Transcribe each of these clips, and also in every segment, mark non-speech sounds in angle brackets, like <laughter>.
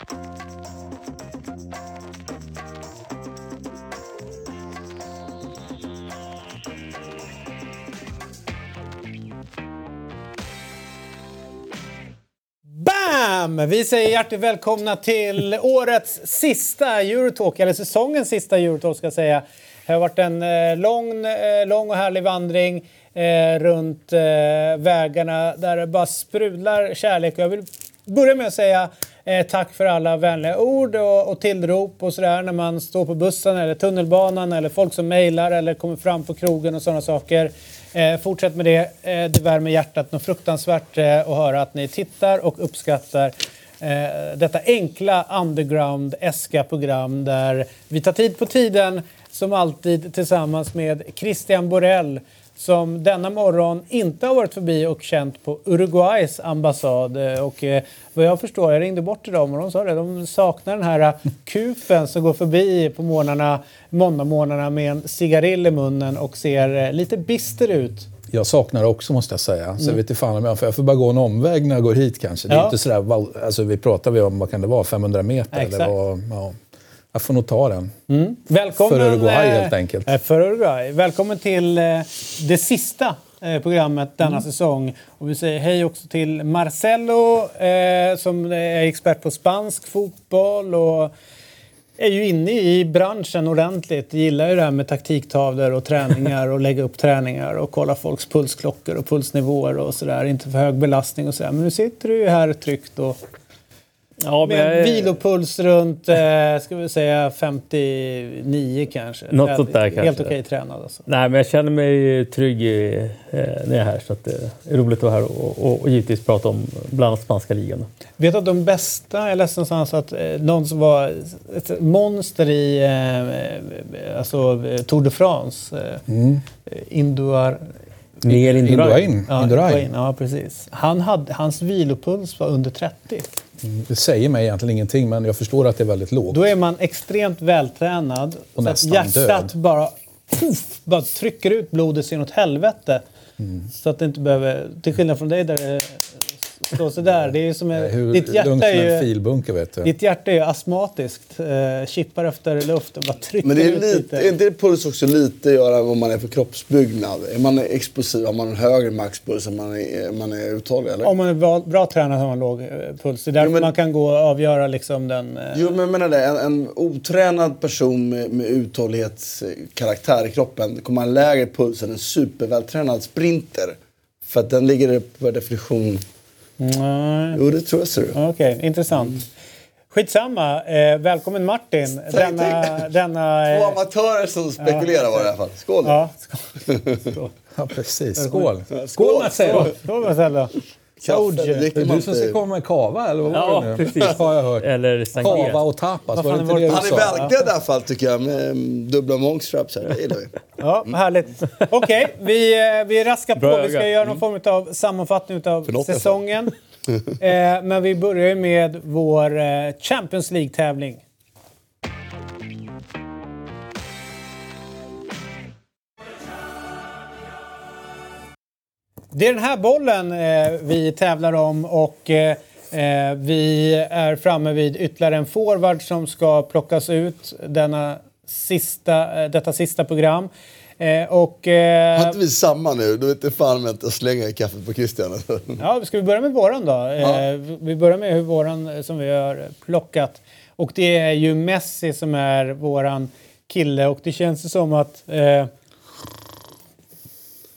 Bam! Vi säger hjärtligt välkomna till årets sista Eurotalk, eller säsongens sista Eurotalk ska jag säga. Det har varit en eh, lång, eh, lång och härlig vandring eh, runt vägarna där det bara sprudlar kärlek. Och jag vill börja med att säga eh, tack för alla vänliga ord och, och tillrop och sådär när man står på bussen eller tunnelbanan eller folk som mejlar eller kommer fram på krogen och sådana saker. Eh, fortsätt med det. Eh, det värmer hjärtat något fruktansvärt eh, att höra att ni tittar och uppskattar eh, detta enkla underground-eska program där vi tar tid på tiden som alltid tillsammans med Christian Borell som denna morgon inte har varit förbi och känt på Uruguays ambassad. Eh, Och eh, vad jag förstår, jag ringde bort till dem och de sa det, de saknar den här eh, kufen som går förbi på morgnarna, måndagmorgnarna med en cigarill i munnen och ser eh, lite bister ut. Jag saknar det också måste jag säga. Så jag vet inte fan om jag, för jag får bara gå en omväg när jag går hit kanske. Det är inte sådär, alltså vi pratar vi om, vad kan det vara, 500 meter? Exakt. Eller vad, ja. Jag får nog ta den. Välkommen, För Uruguay, eh, helt enkelt. eh, För Uruguay. Välkommen till eh, det sista programmet denna Mm. säsong. Och vi säger hej också till Marcelo eh, som är expert på spansk fotboll och är ju inne i branschen ordentligt. Gillar ju det här med taktiktavlor och träningar och lägga upp träningar och kolla folks pulsklockor och pulsnivåer och sådär. Inte för hög belastning och sådär. Men nu sitter du ju här tryggt och Ja, men med jag, vilopuls runt, eh, ska vi säga 59 kanske. Något sånt där Helt kanske. okej tränad alltså. Nej, men jag känner mig trygg i, eh, när jag är här. Så att det är roligt att vara här och, och, och givetvis prata om bland annat spanska ligan. Vet du att de bästa, jag läste någonstans att eh, någon som var ett monster i eh, eh, alltså, eh, Tour de France, eh, Mm. Induar... Mer Indurain. Ja, Indurain. Indurain, ja, precis. Han hade, hans vilopuls var under 30. Det säger mig egentligen ingenting, men jag förstår att det är väldigt lågt. Då är man extremt vältränad. Och så att hjärtat död. bara, puff, bara trycker ut blodet så inåt helvete. Mm. Så att det inte behöver... Till skillnad från dig där det står sådär. Det är som en, Hur ditt, lugnt hjärta som en är ju, filbunke, vet du. ditt hjärta är ju astmatiskt. Eh, chippar efter luft och bara trycker Men det är, ut lite, lite. är inte puls också lite att göra med vad man är för kroppsbyggnad? Är man explosiv, har man en högre maxpuls än man är, man är uthållig? Eller? Om man är bra, bra tränad har man låg eh, puls. Det är därför Jo, men- man kan gå och avgöra liksom den... eh, Jo, men jag menar det. En, en otränad person med, med uthållighetskaraktär i kroppen kommer ha en lägre puls än en supervältränad sprinter. För att den ligger per definition... Nej. Jo, det tror jag ser du. Okej, intressant. Skitsamma. Eh, välkommen Martin. Denna... denna Två eh, amatörer som spekulerar var det i alla fall. Skål! ja, <laughs> skål. Ja, precis. Skål! Skål Marcelo! Skål Marcelo! Kaffe, det är du som ska komma med kava, eller vad Ja, var det nu? precis. Har jag hört. Eller Kava och tapas, var det inte det du Han är välklädd i alla fall tycker jag med mm, dubbla monkstraps här. Det gillar vi. Ja, härligt. Okej, vi, eh, vi raskar på. Bra Vi ska göra någon form av sammanfattning av säsongen. <laughs> eh, men vi börjar med vår eh, Champions League-tävling. Det är den här bollen eh, vi tävlar om och eh, eh, vi är framme vid ytterligare en forward som ska plockas ut denna sista, eh, detta sista program. Eh, och, eh, Har inte vi samma nu? Då vet jag fan om jag inte slänger kaffet på Christian. <laughs> Ja, ska vi börja med våran då? Eh, vi börjar med hur våran som vi har plockat. Och det är ju Messi som är våran kille och det känns som att eh,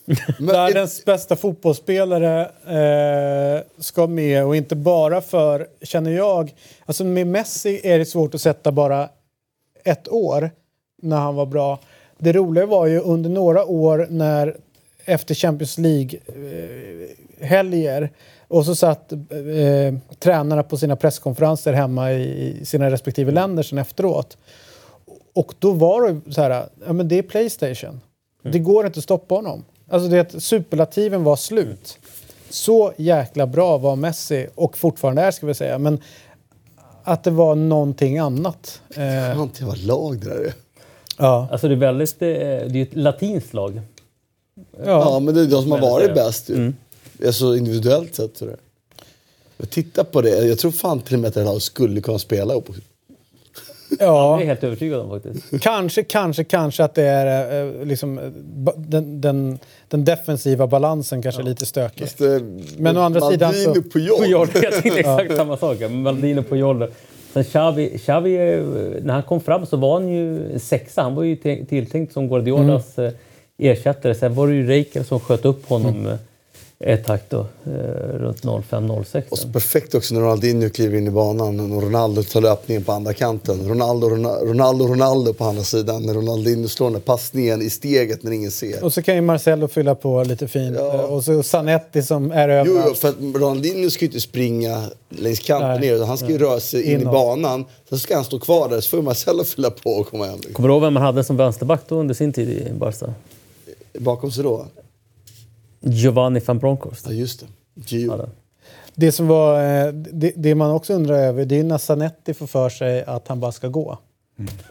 <laughs> Världens bästa fotbollsspelare eh, ska med och inte bara för, känner jag, alltså med Messi är det svårt att sätta bara ett år när han var bra. Det roliga var ju under några år när efter Champions League-helger och så satt eh, tränarna på sina presskonferenser hemma i, i sina respektive länder sen efteråt. Och då var det så här, ja men det är Playstation. Det går inte att stoppa honom. Alltså det, superlativen var slut. Så jäkla bra var Messi, och fortfarande är ska vi säga. Men att det var någonting annat. Eh, Fan, det var lag det där är. ja. Alltså det är väldigt... eh, Det är ett latinskt lag. Ja, men det är de som har varit bäst ju. Alltså individuellt sett. Så det. Men Titta på det. Jag tror fan till och med att det här skulle kunna spela ihop. Ja, Jag är helt övertygad om faktiskt. kanske, kanske, kanske att det är eh, liksom, eh, den, den, den defensiva balansen kanske är lite stökig. Fast, eh, Men å andra sidan så- Maldini Puyol. Puyol, jag tänkte exakt samma sak. Maldini och Puyol. Sen Xavi, Xavi, när han kom fram så var han ju sexa. Han var ju tilltänkt som Guardiolas Mm. ersättare. Sen var det ju Reiker som sköt upp honom Mm. Ett takt då, eh, runt 05-06. Och så perfekt också när Ronaldinho kliver in i banan och Ronaldo tar löpningen på andra kanten. Ronaldo, Ronaldo, Ronaldo, på andra sidan. När Ronaldinho slår den där passningen i steget när ingen ser. Och så kan ju Marcelo fylla på lite fint. Ja. Eh, Och så Zanetti som är Jo, överallt. jo, för att Ronaldinho ska ju inte springa längs kanten ner. utan Han ska ju röra sig in i Inåt. banan. Sen ska han stå kvar där, så får Marcelo fylla på och komma hem. Kommer du ihåg vem man hade som vänsterback då under sin tid i Barca? Bakom sig då? Giovanni van Bronckhorst. Ja, just det. Gio. hade. Det, som var, eh, det, det man också undrar över det är när Zanetti får för sig att han bara ska gå.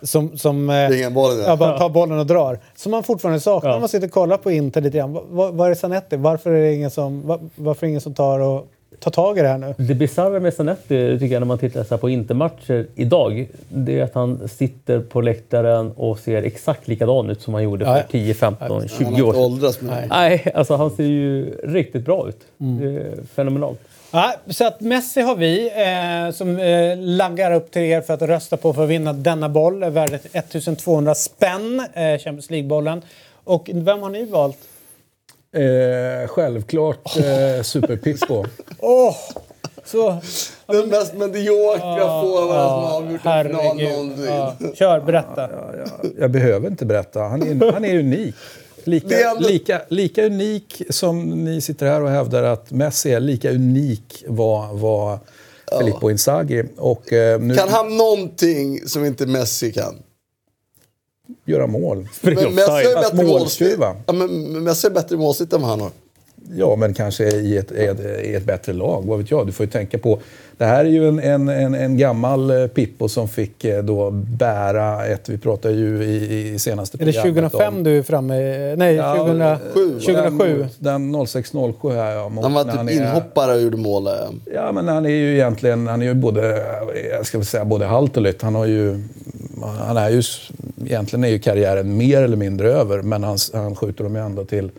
Som, som eh, bollen ja, bara tar bollen och drar. Som man fortfarande saknar Ja. man sitter och kollar på Inter lite grann. Vad, vad är Zanetti? Varför är det ingen som, var, varför är det ingen som tar, och, tar tag i det här nu? Det bisarra med Zanetti tycker jag när man tittar så här på intermatcher idag, det är att han sitter på läktaren och ser exakt likadan ut som han gjorde för ja. 10, 15, Han har 20 inte år sedan. åldrats med Nej. Alltså han ser ju riktigt bra ut. Det är fenomenalt. Ja, så att Messi har vi eh, som eh, laggar upp till er för att rösta på för att vinna denna boll. Värdet 1200 spänn, eh, Champions League-bollen. Och vem har ni valt? Eh, självklart eh, Super-Pippo. <laughs> Åh! så... Den mest mediokra forwarden som har avgjort en final någonsin. Ja. Kör, berätta. Jag behöver inte berätta. Han är, han är unik. Lika, är ändå- lika, lika unik som ni sitter här och hävdar att Messi är, lika unik var, var Filippo Inzaghi. Och eh, nu Kan han någonting som inte Messi kan? Göra mål. Men Messi är Fast bättre måltjuv, va? målsnitt. Ja, men Messi är bättre målsnitt än vad han har. Ja, men kanske i ett, i, ett, i ett bättre lag. Vad vet jag? Du får ju tänka på... Det här är ju en, en, en, en gammal eh, Pippo som fick eh, då bära ett... Vi pratade ju i, i senaste Är det programmet 2005 om- du är framme? Nej, Ja, 2007. 2007. Den 06-07 här, ja. mot- Han var typ är- inhoppare och gjorde mål. Ja, men han är ju egentligen, han är ju både, jag ska väl säga både halt och lytt. Han har ju, han är ju, egentligen är ju karriären mer eller mindre över, men han, han skjuter dem ju ändå till,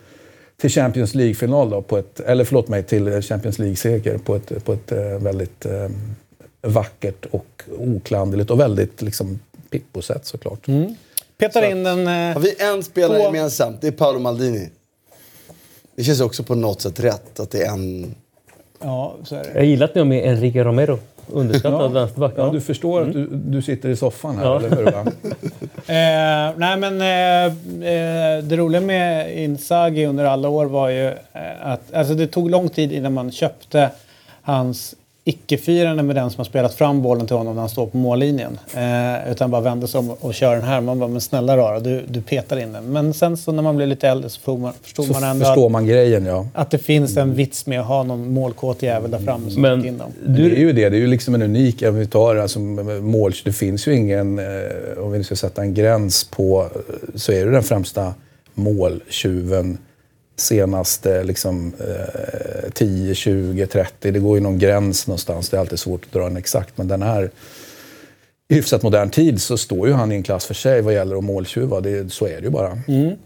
till Champions League-final då, på ett, eller förlåt mig, till Champions League-seger på ett, på ett eh, väldigt eh, vackert och oklanderligt och väldigt liksom Pippo-sätt såklart. Petar in den... Eh, Har vi en spelare På- gemensamt? Det är Paolo Maldini. Det känns också på något sätt rätt att det är en... ja, så är det. Jag gillar att ni har med Enrique Romero. Underskattad vänsterback. Ja, Ja. du förstår att du, du sitter i soffan här, Ja. eller hur? <laughs> Eh, nej men eh, eh, det roliga med Inzaghi under alla år var ju eh, att alltså det tog lång tid innan man köpte hans icke-firande med den som har spelat fram bollen till honom när han står på mållinjen. Eh, utan bara vände sig om och kör den här. Man bara, men snälla rara, du, du petar in den. Men sen så när man blev lite äldre så förstod man, förstod Så man ändå förstår att, man grejen, ja. att det finns en vits med att ha någon målkåt jävel där framme som Men in dem. Men Det är du, ju det. Det är ju liksom en unik... Om vi tar alltså, mål... Det finns ju ingen... Eh, om vi nu ska sätta en gräns på... eh, Så är det den främsta måltjuven senaste liksom, eh, 10, 20, 30. Det går ju någon gräns någonstans. Det är alltid svårt att dra den exakt. Men den här... I hyfsat modern tid så står ju han i en klass för sig vad gäller att måltjuva. Det, så är det ju bara.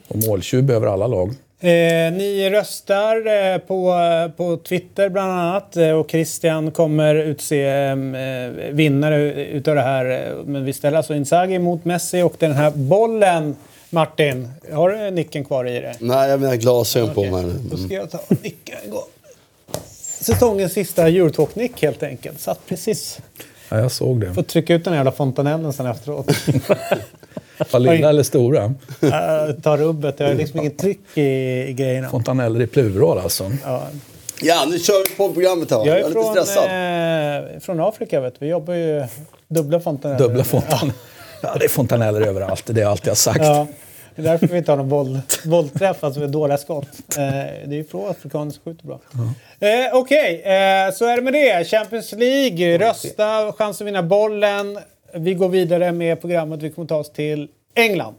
Och måltjuv behöver alla lag. Eh, ni röstar eh, på, på Twitter bland annat eh, och Christian kommer utse eh, vinnare utav det här. Men vi ställer alltså Inzaghi mot Messi och den här bollen, Martin, har du nicken kvar i dig? Nej, jag menar glasögon på Okej, mig. Då ska jag ta nicken igång. Säsongens sista Eurotalk-nick helt enkelt. Satt precis. Ja, jag såg det. Får trycka ut den här jävla fontanellen sen efteråt. <laughs> Var lilla eller stora? äh, ta rubbet. Jag har liksom inget tryck i, i grejerna. Fontaneller i plural alltså. Ja, Ja, nu kör vi på programmet här. Jag Jag är är lite från, stressad. eh, från Afrika. Vet du. Vi jobbar ju dubbla fontaneller. Dubbla fontaneller. Ja, det är fontaneller överallt. Det är allt jag har sagt. Ja, det är därför vi inte har någon boll, bollträff, alltså med dåliga skott. Eh, det är ju få afrikaner som skjuter bra. Eh, Okej, eh, så är det med det. Champions League, rösta, chans att vinna bollen. Vi går vidare med programmet. Vi kommer ta oss till England.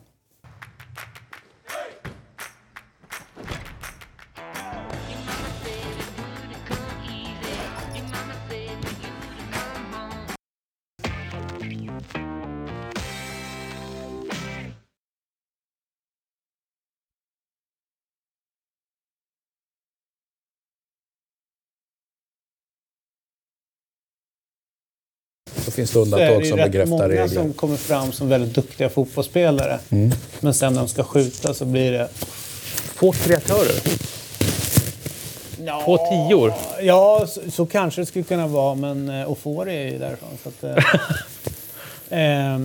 Finns det undantag det som ju rätt bekräftar många regler. som kommer fram som väldigt duktiga fotbollsspelare. Mm. Men sen när de ska skjuta så blir det... Två kreatörer. Ja, Två tior. Ja, så, så kanske det skulle kunna vara, men eh, Ofori är ju därifrån. Så att, <laughs> eh, eh,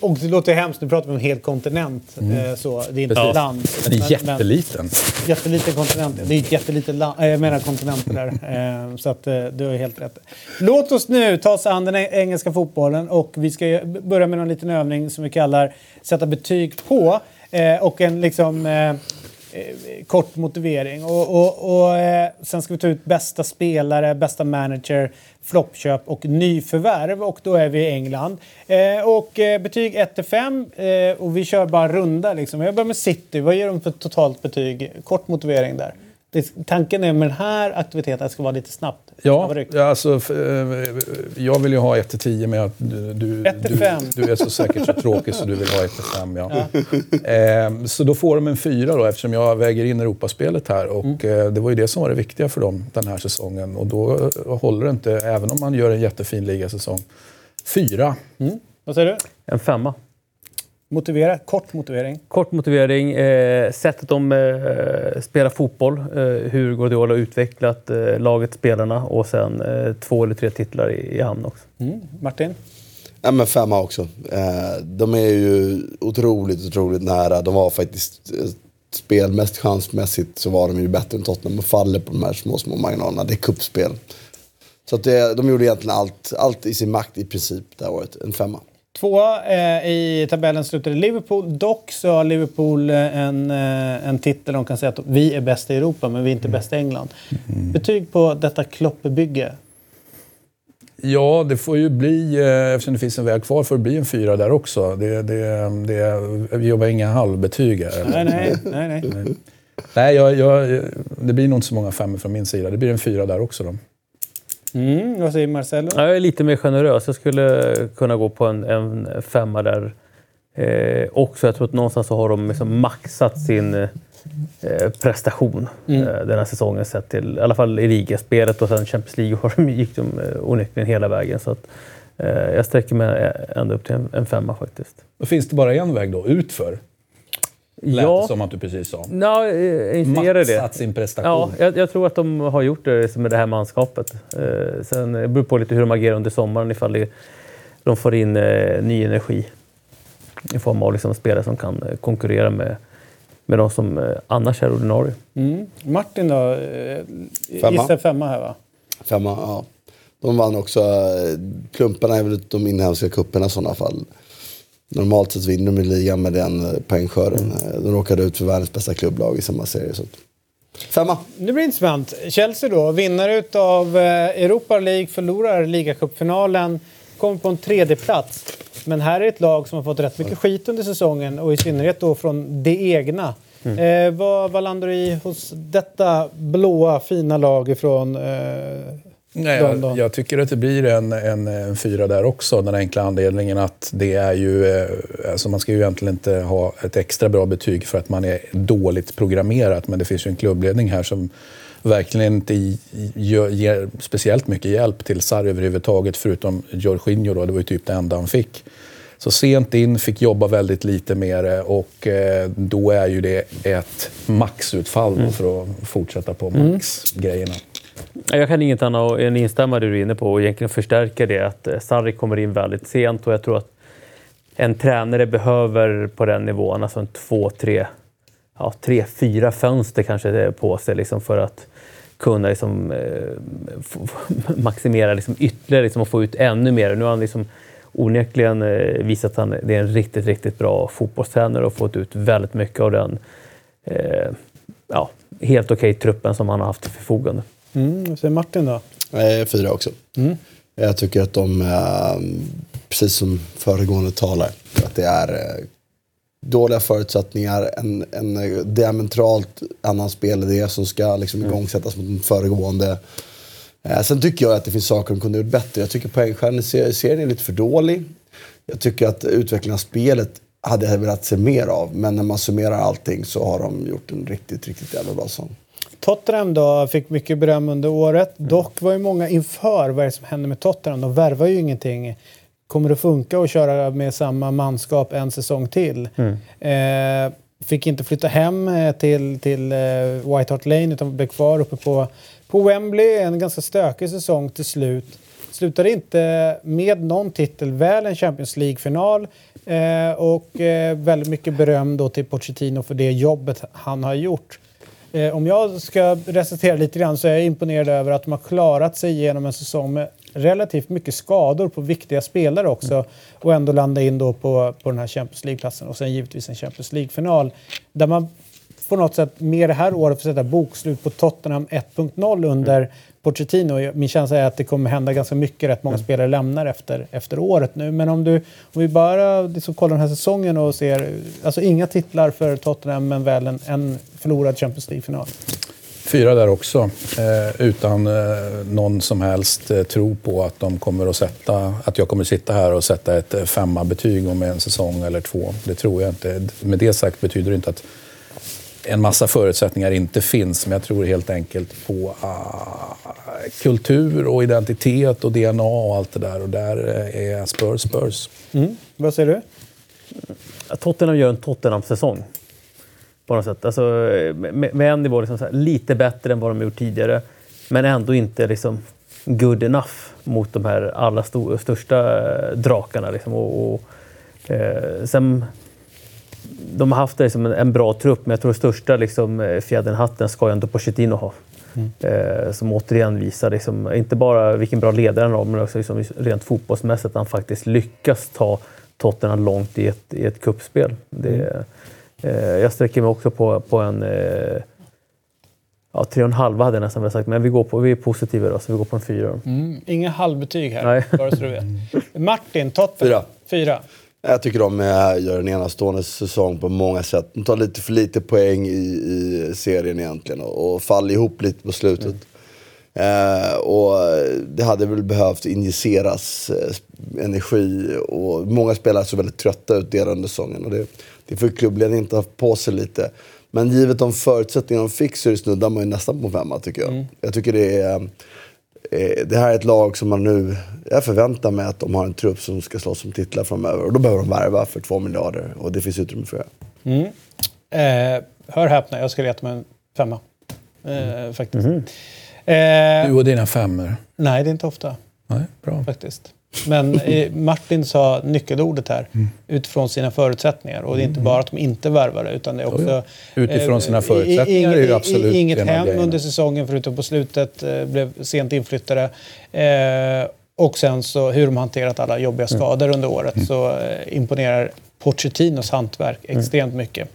och det låter hemskt, nu pratar vi om en hel kontinent. Eh, så, det är inte ett land. Den är Men- jätteliten. Jätteliten kontinent. Det är ett jättelitet land. Jag menar kontinenter där. <laughs> Eh, så att eh, du har helt rätt. Låt oss nu ta oss an den eng- engelska fotbollen och vi ska börja med en liten övning som vi kallar sätta betyg på. Eh, och en liksom eh, eh, Eh, kort motivering. Och, och, och, eh, sen ska vi ta ut bästa spelare, bästa manager, floppköp och nyförvärv. Och då är vi i England. Eh, och eh, betyg 1 5 eh, och vi kör bara runda. Liksom. Jag börjar med City. Vad ger de för totalt betyg? Kort motivering där. Det, tanken är med den här aktiviteten att det ska vara lite snabbt. Ja, ja, alltså, eh, jag vill ju ha 1 till 10 men att du, du, Ett till du, fem. du är så säkert så tråkig så du vill ha 1 till 5. Ja. Eh, så då får de en 4 då eftersom jag väger in Europaspelet här och Mm. eh, det var ju det som var det viktiga för dem den här säsongen och då eh, håller det inte även om man gör en jättefin ligasäsong. 4. Vad säger du? En femma. Motivera. Kort motivering. Kort motivering. Eh, sättet de eh, spelar fotboll. Eh, hur Guardiola har utvecklat eh, laget, spelarna och sen eh, två eller tre titlar i, i hamn också. Mm. Martin? Ja, men femma också. Eh, de är ju otroligt, otroligt nära. De var faktiskt eh, spelmässigt, chansmässigt så var de ju bättre än Tottenham och faller på de här små, små marginalerna. Det är kuppspel. Så att det, de gjorde egentligen allt, allt i sin makt i princip det här året. En femma. Tvåa eh, i tabellen slutade Liverpool. Dock så har Liverpool eh, en, eh, en titel de kan säga att vi är bäst i Europa men vi är inte bäst i England. Betyg på detta Kloppebygge? Ja, det får ju bli, eh, eftersom det finns en väg kvar, får det bli en 4 där också. Det, det, det, vi jobbar inga halvbetyg här. Nej, nej, nej. nej. Nej, jag, jag, det blir nog inte så många femmor från min sida. Det blir en fyra där också. Då. Mm, vad säger Marcelo? Ja, Jag är lite mer generös. Jag skulle kunna gå på en, en femma där eh, också. Jag tror att någonstans så har de liksom maxat sin eh, prestation eh, den här säsongen sett till i alla fall i ligaspelet och sen Champions League har <laughs> de, gick de eh, onekligen hela vägen. Så att, eh, jag sträcker mig ända upp till en, en femma faktiskt. Då finns det bara en väg då, utför. Lät Ja. som att du precis sa. Ja, eh, är det. Maxat sin prestation. Ja, jag, jag tror att de har gjort det med det här manskapet. Eh, sen det beror på lite hur de agerar under sommaren ifall det, de får in eh, ny energi i form av liksom spelare som kan eh, konkurrera med, med de som eh, annars är ordinarie. Mm. Martin då? Eh, Femma. Gissar femma här va? Femma, ja. De vann också, eh, klumparna är väl de inhemska cuperna i sådana fall. Normalt sett vinner de ligan med den eh, poängskörden. Eh, De råkade ut för världens bästa klubblag i samma serie. Så. Femma. Nu blir det intressant. Chelsea då, vinnare av Europa League, förlorar ligacupfinalen, kommer på en tredje plats. Men här är ett lag som har fått rätt mycket skit under säsongen och i synnerhet då från det egna. Eh, vad, vad landar du i hos detta blåa fina lag ifrån eh, Nej, jag, jag tycker att det blir en, en, en fyra där också. Den enkla anledningen att det är ju... eh, Alltså man ska ju egentligen inte ha ett extra bra betyg för att man är dåligt programmerat. Men det finns ju en klubbledning här som verkligen inte ger speciellt mycket hjälp till Sarri överhuvudtaget. Förutom Jorginho då, det var ju typ det enda han fick. Så sent in, fick jobba väldigt lite med det och eh, då är ju det ett maxutfall då för att fortsätta på maxgrejerna. Jag kan inget annat än instämma i det du är inne på och egentligen förstärka det att eh, Sarri kommer in väldigt sent och jag tror att en tränare behöver på den nivån, alltså en två, tre, ja, tre, fyra fönster kanske det är på sig liksom för att kunna liksom, eh, <laughs> maximera liksom ytterligare liksom, och få ut ännu mer. Nu har han liksom onekligen eh, visat att han det är en riktigt, riktigt bra fotbollstränare och fått ut väldigt mycket av den eh, ja, helt okej truppen som han har haft till förfogande. Mm, vad säger Martin då? Eh, fyra också. Jag tycker att de, eh, precis som föregående talare, att det är eh, dåliga förutsättningar, en, en eh, diametralt annan spelidé som ska liksom igångsättas mot den föregående. Sen tycker jag att det finns saker de kunde gjort bättre. Jag tycker serien är lite för dålig. Jag tycker att utvecklingen av spelet hade jag velat se mer av. Men när man summerar allting så har de gjort en riktigt, riktigt jävla bra säsong. Tottenham då fick mycket beröm under året. Dock var ju många inför vad det som händer med Tottenham. De värvar ju ingenting. kommer det funka att köra med samma manskap en säsong till? Eh, fick inte flytta hem eh, till, till eh, White Hart Lane utan blev kvar uppe på, på Wembley. En ganska stökig säsong till slut. Slutade inte med någon titel, väl en Champions League-final eh, och eh, väldigt mycket beröm då till Pochettino för det jobbet han har gjort. Eh, om jag ska recitera lite grann så är jag imponerad över att de har klarat sig genom en säsong med relativt mycket skador på viktiga spelare också och ändå landa in då på, på den här Champions League-platsen och sen givetvis en Champions League-final där man på något sätt med det här året får sätta bokslut på Tottenham 1.0 under Pochettino. Min känsla är att det kommer hända ganska mycket. Rätt många spelare lämnar efter, efter året nu. Men om, du, om vi bara liksom kollar den här säsongen och ser, alltså inga titlar för Tottenham men väl en, en förlorad Champions League-final. Fyra där också, eh, utan eh, någon som helst eh, tro på att de kommer att sätta, att jag kommer att sitta här och sätta ett eh, femma-betyg om en säsong eller två. Det tror jag inte. Med det sagt betyder det inte att en massa förutsättningar inte finns, men jag tror helt enkelt på uh, kultur och identitet och DNA och allt det där. Och där är Spurs Spurs. Mm. Vad säger du? Tottenham gör en Tottenham-säsong. På något sätt. Alltså, med, med en nivå liksom här, lite bättre än vad de gjort tidigare. Men ändå inte liksom good enough mot de här allra stor, största drakarna. Liksom. Och, och eh, sen, de har haft liksom en, en, bra trupp, men jag tror största liksom, fjädern hatten ska ju ändå Pochettino ha. Mm. Eh, som återigen visar liksom, inte bara vilken bra ledare han har, men också liksom, rent fotbollsmässigt att han faktiskt lyckas ta Tottenham långt i ett, i ett kuppspel. Det, mm. eh, jag sträcker mig också på, på en eh, Ja, tre och en halva hade jag nästan velat sagt, men vi, går på, vi är positiva då, så vi går på en fyra. Mm. Inga halvbetyg här, Nej. bara så du vet. <laughs> Martin, Tottenham? Fyra. Fyra. Jag tycker de gör en enastående säsong på många sätt. De tar lite för lite poäng i, i serien egentligen och, och faller ihop lite på slutet. Mm. Eh, och det hade väl behövt injiceras eh, energi och många spelare såg väldigt trötta ut delar under säsongen. Och det, det får klubbledningen ta på sig lite. Men givet de förutsättningar de fick så snuddar man ju nästan på femma tycker jag. Mm. Jag tycker det är... Eh, det här är ett lag som man nu... Jag förväntar mig att de har en trupp som ska slåss om titlar framöver. Och då behöver de värva för två miljarder. Och det finns utrymme för det. Mm. Eh, hör häpna, jag ska leta med en femma. Eh, faktiskt. Mm. Eh, du och dina femmor? Nej, det är inte ofta. Nej, bra. Faktiskt. Men eh, Martin sa nyckelordet här, mm. utifrån sina förutsättningar. Och det är inte mm. bara att de inte värvar utan det är också... Utifrån sina förutsättningar är ju absolut Inget hem under säsongen, förutom på slutet. Eh, blev sent inflyttade. Eh, och sen så hur de hanterat alla jobbiga mm. skador mm. under året. Mm. Så eh, imponerar Pochettinos hantverk mm. extremt mycket.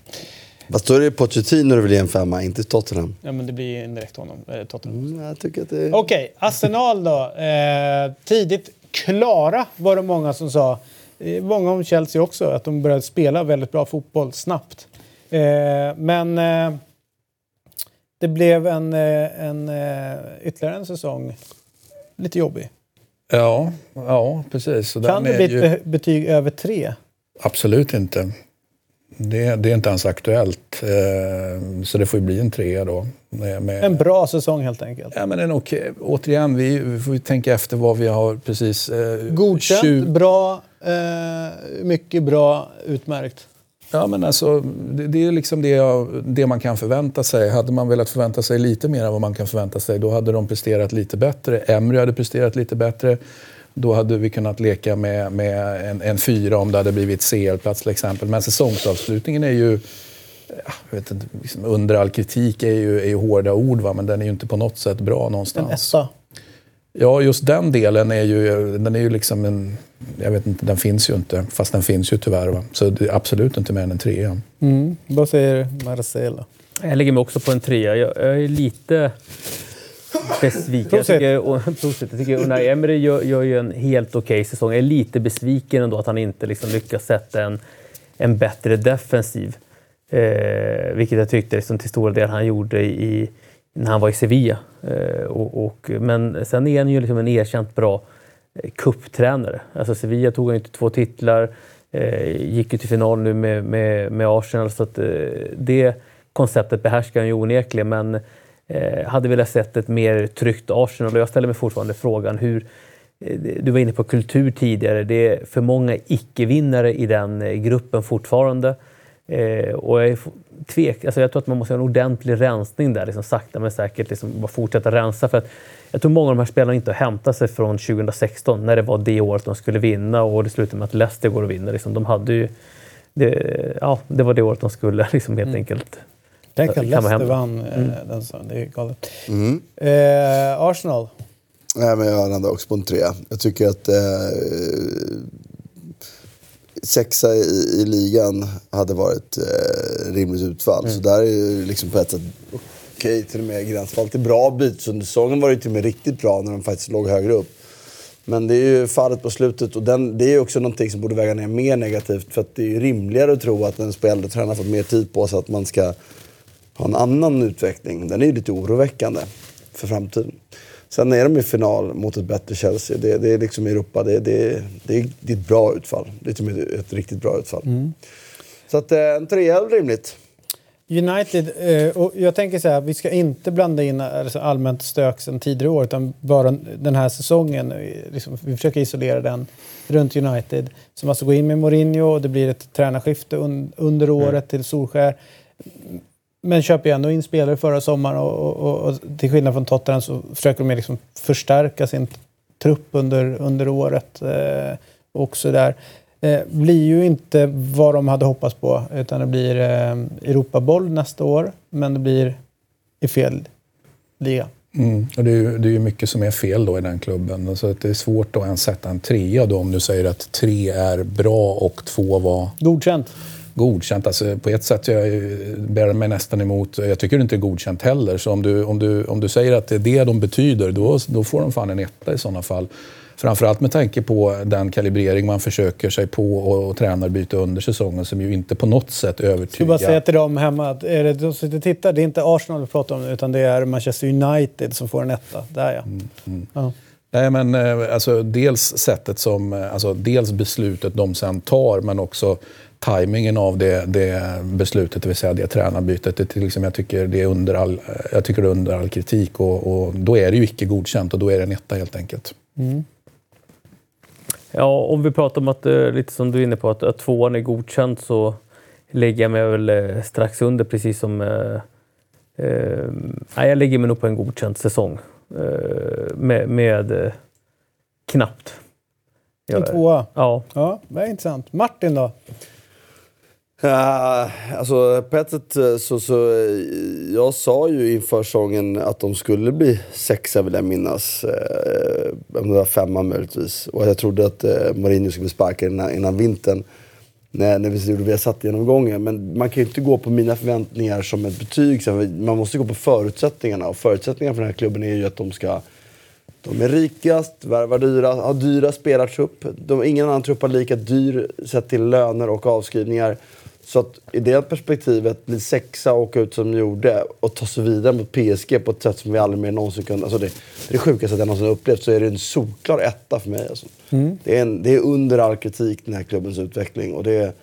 Fast då är det Pochettino du vill ge en femma, inte Tottenham. Ja, men det blir indirekt honom. Eh, Tottenham. Mm, jag tycker att det... Okej, okay, Arsenal då. Eh, tidigt klara var det många som sa. Eh, många om Chelsea också, att de började spela väldigt bra fotboll snabbt. Eh, men eh, det blev en, en, ytterligare en säsong lite jobbig. Ja, ja precis. Så kan det bli ett ju... betyg över tre? Absolut inte. Det, det, är inte ens aktuellt. Så det får ju bli en trea då. Med, en bra säsong helt enkelt. Ja, men en okej. Återigen, vi, vi får tänka efter vad vi har precis... Eh, Godkänt, 20... bra, eh, mycket bra, utmärkt. Ja, men alltså, det, det är liksom det, jag, det, man kan förvänta sig. Hade man velat förvänta sig lite mer än vad man kan förvänta sig, då hade de presterat lite bättre. Emry hade presterat lite bättre. Då hade vi kunnat leka med, med en, en fyra om det hade blivit CL-plats till exempel. Men säsongsavslutningen är ju... Jag vet inte, liksom under all kritik är ju, är ju hårda ord, va? men den är ju inte på något sätt bra någonstans. En etta? Ja, just den delen är ju, den är ju liksom en... Jag vet inte, den finns ju inte. Fast den finns ju tyvärr. Va? Så det är absolut inte mer än en trea. Mm. Vad säger Marcelo? Jag lägger mig också på en trea. Jag, jag är lite besviken. Jag tycker, jag tycker Unai Emery gör, gör ju en helt okej okay säsong. Jag är lite besviken ändå att han inte liksom lyckas sätta en, en bättre defensiv. Eh, vilket jag tyckte liksom till stora delar han gjorde i, när han var i Sevilla. Eh, och, och, men sen är han ju liksom en erkänt bra eh, kupptränare. Alltså Sevilla tog han ju inte två titlar, eh, gick ju till final nu med, med, med Arsenal. Så att, eh, det konceptet behärskar han ju onekligen. Men eh, hade velat sett ett mer tryggt Arsenal. Och jag ställer mig fortfarande frågan hur eh, du var inne på kultur tidigare. Det är för många icke-vinnare i den eh, gruppen fortfarande. Eh, och jag, är tvek, alltså jag tror att man måste ha en ordentlig rensning där, liksom sakta men säkert liksom bara fortsätta rensa. För att jag tror många av de här spelarna inte har hämtat sig från 2016 när det var det året de skulle vinna och det slutade med att Leicester går och vinner. Liksom, de hade ju, det, ja, det var det året de skulle <laughs> liksom, helt mm. enkelt Tänk att Leicester vann eh, mm. den säsongen. Det är galet. Mm. Eh, Arsenal? Nej, men jag landar också på en trea. Jag tycker att eh, sexa i, i, ligan hade varit eh, rimligt utfall. Mm. Så där är ju liksom på ett sätt okej, okay, till och med gränsfall till bra bit. Under säsongen var det till och med riktigt bra när de faktiskt låg högre upp. Men det är ju fallet på slutet och den, det är också någonting som borde väga ner mer negativt. För att det är rimligare att tro att en spelare tränare fått mer tid på sig att man ska ha en annan utveckling. Den är ju lite oroväckande för framtiden. Sen är de i final mot ett bättre Chelsea. Det, det är liksom Europa. Det, det, det, är, det är ett bra utfall. Det är ett riktigt bra utfall. Mm. Så att, eh, en trea är rimligt. United, eh, och jag tänker så här, vi ska inte blanda in alltså allmänt stök sen tidigare år utan bara den här säsongen. Eh, liksom, vi försöker isolera den runt United. Som alltså går in med Mourinho och det blir ett tränarskifte un, under mm. året till Solskär. Men köper ju ändå in spelare förra sommaren och, och, och, och till skillnad från Tottenham så försöker de liksom förstärka sin trupp under, under året. Eh, också där. Eh, blir ju inte vad de hade hoppats på utan det blir eh, Europaboll nästa år men det blir i fel liga. Mm. Och det, är ju, det är ju mycket som är fel då i den klubben. Alltså att det är svårt att ens sätta en trea då om du säger att tre är bra och två var... Godkänt godkänt. Alltså, på ett sätt jag bär mig nästan emot. Jag tycker inte det är godkänt heller. Så om du, om du, om du säger att det är det de betyder, då, då får de fan en etta i sådana fall. Framförallt med tanke på den kalibrering man försöker sig på och, och tränar byta under säsongen som ju inte på något sätt övertygar. Jag ska bara säga till dem hemma att är det de som tittar, det är inte Arsenal vi pratar om utan det är Manchester United som får en etta. Där ja. Mm, mm. ja. Nej, men eh, alltså, dels sättet som, eh, alltså, dels beslutet de sen tar men också tajmingen av det, det, beslutet, det vill säga det tränarbytet. Det, liksom, jag, tycker det är under all, jag tycker det är under all kritik och, och då är det ju icke godkänt och då är det en etta helt enkelt. Mm. Ja, om vi pratar om att, eh, lite som du är inne på, att, att tvåan är godkänt så lägger jag mig väl eh, strax under precis som... Eh, eh, jag lägger mig nog på en godkänd säsong. Eh, med, med eh, knappt. En tvåa? Ja. ja. Det är intressant. Martin då? Uh, alltså på ett sätt eh, så, så eh, jag sa ju inför säsongen att de skulle bli sexa vill jag minnas. Uh, om det var femma möjligtvis. Och jag trodde att uh, Mourinho skulle bli sparkad innan, innan vintern. När, när vi gjorde vi satt genomgången. Men man kan ju inte gå på mina förväntningar som ett betyg. Man måste gå på förutsättningarna. Och förutsättningarna för den här klubben är ju att de ska de är rikast, värvar dyra, har dyra spelartrupp. De, ingen annan trupp har lika dyr sett till löner och avskrivningar. Så att i det perspektivet, bli sexa och åka ut som de gjorde och ta sig vidare mot PSG på ett sätt som vi aldrig mer någonsin kunde... Alltså det, det är det sjukaste jag någonsin upplevt. Så är det en solklar etta för mig. Alltså. Mm. Det, är en, det är under all kritik, den här klubbens utveckling. Och det är,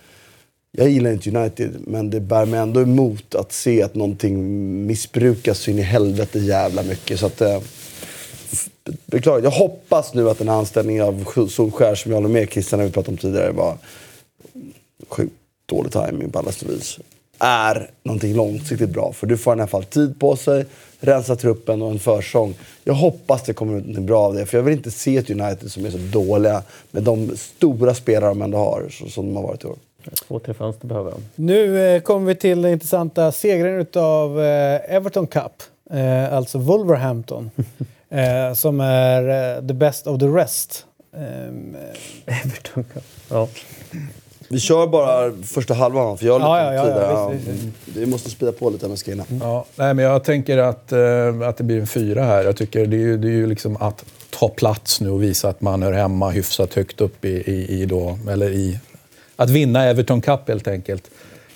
jag gillar inte United, men det bär mig ändå emot att se att någonting missbrukas så in i helvete jävla mycket. Så att, eh, beklagar. Jag hoppas nu att den här anställningen av Solskär, som jag håller med Christian när vi pratade om tidigare, var sjukt dålig timing på alla vis, är någonting långsiktigt bra. För du får i alla fall tid på sig, rensa truppen och en försång. Jag hoppas det kommer ut något bra av det, för jag vill inte se ett United som är så dåliga med de stora spelare de ändå har, som de har varit i år. Två, tre fönster behöver de. Nu eh, kommer vi till den intressanta segern av eh, Everton Cup, eh, alltså Wolverhampton, <laughs> som är the best of the rest. Ehm, Everton Cup, ja. Vi kör bara första halvan, för jag har lite ja, tid ja, ja, visst, visst. Vi måste spida på lite med. Ja, nej, men jag tänker att, äh, att det blir en fyra här. Jag tycker det är ju, det är ju liksom att ta plats nu och visa att man hör hemma hyfsat högt upp i, i, i då, eller i... Att vinna Everton Cup helt enkelt.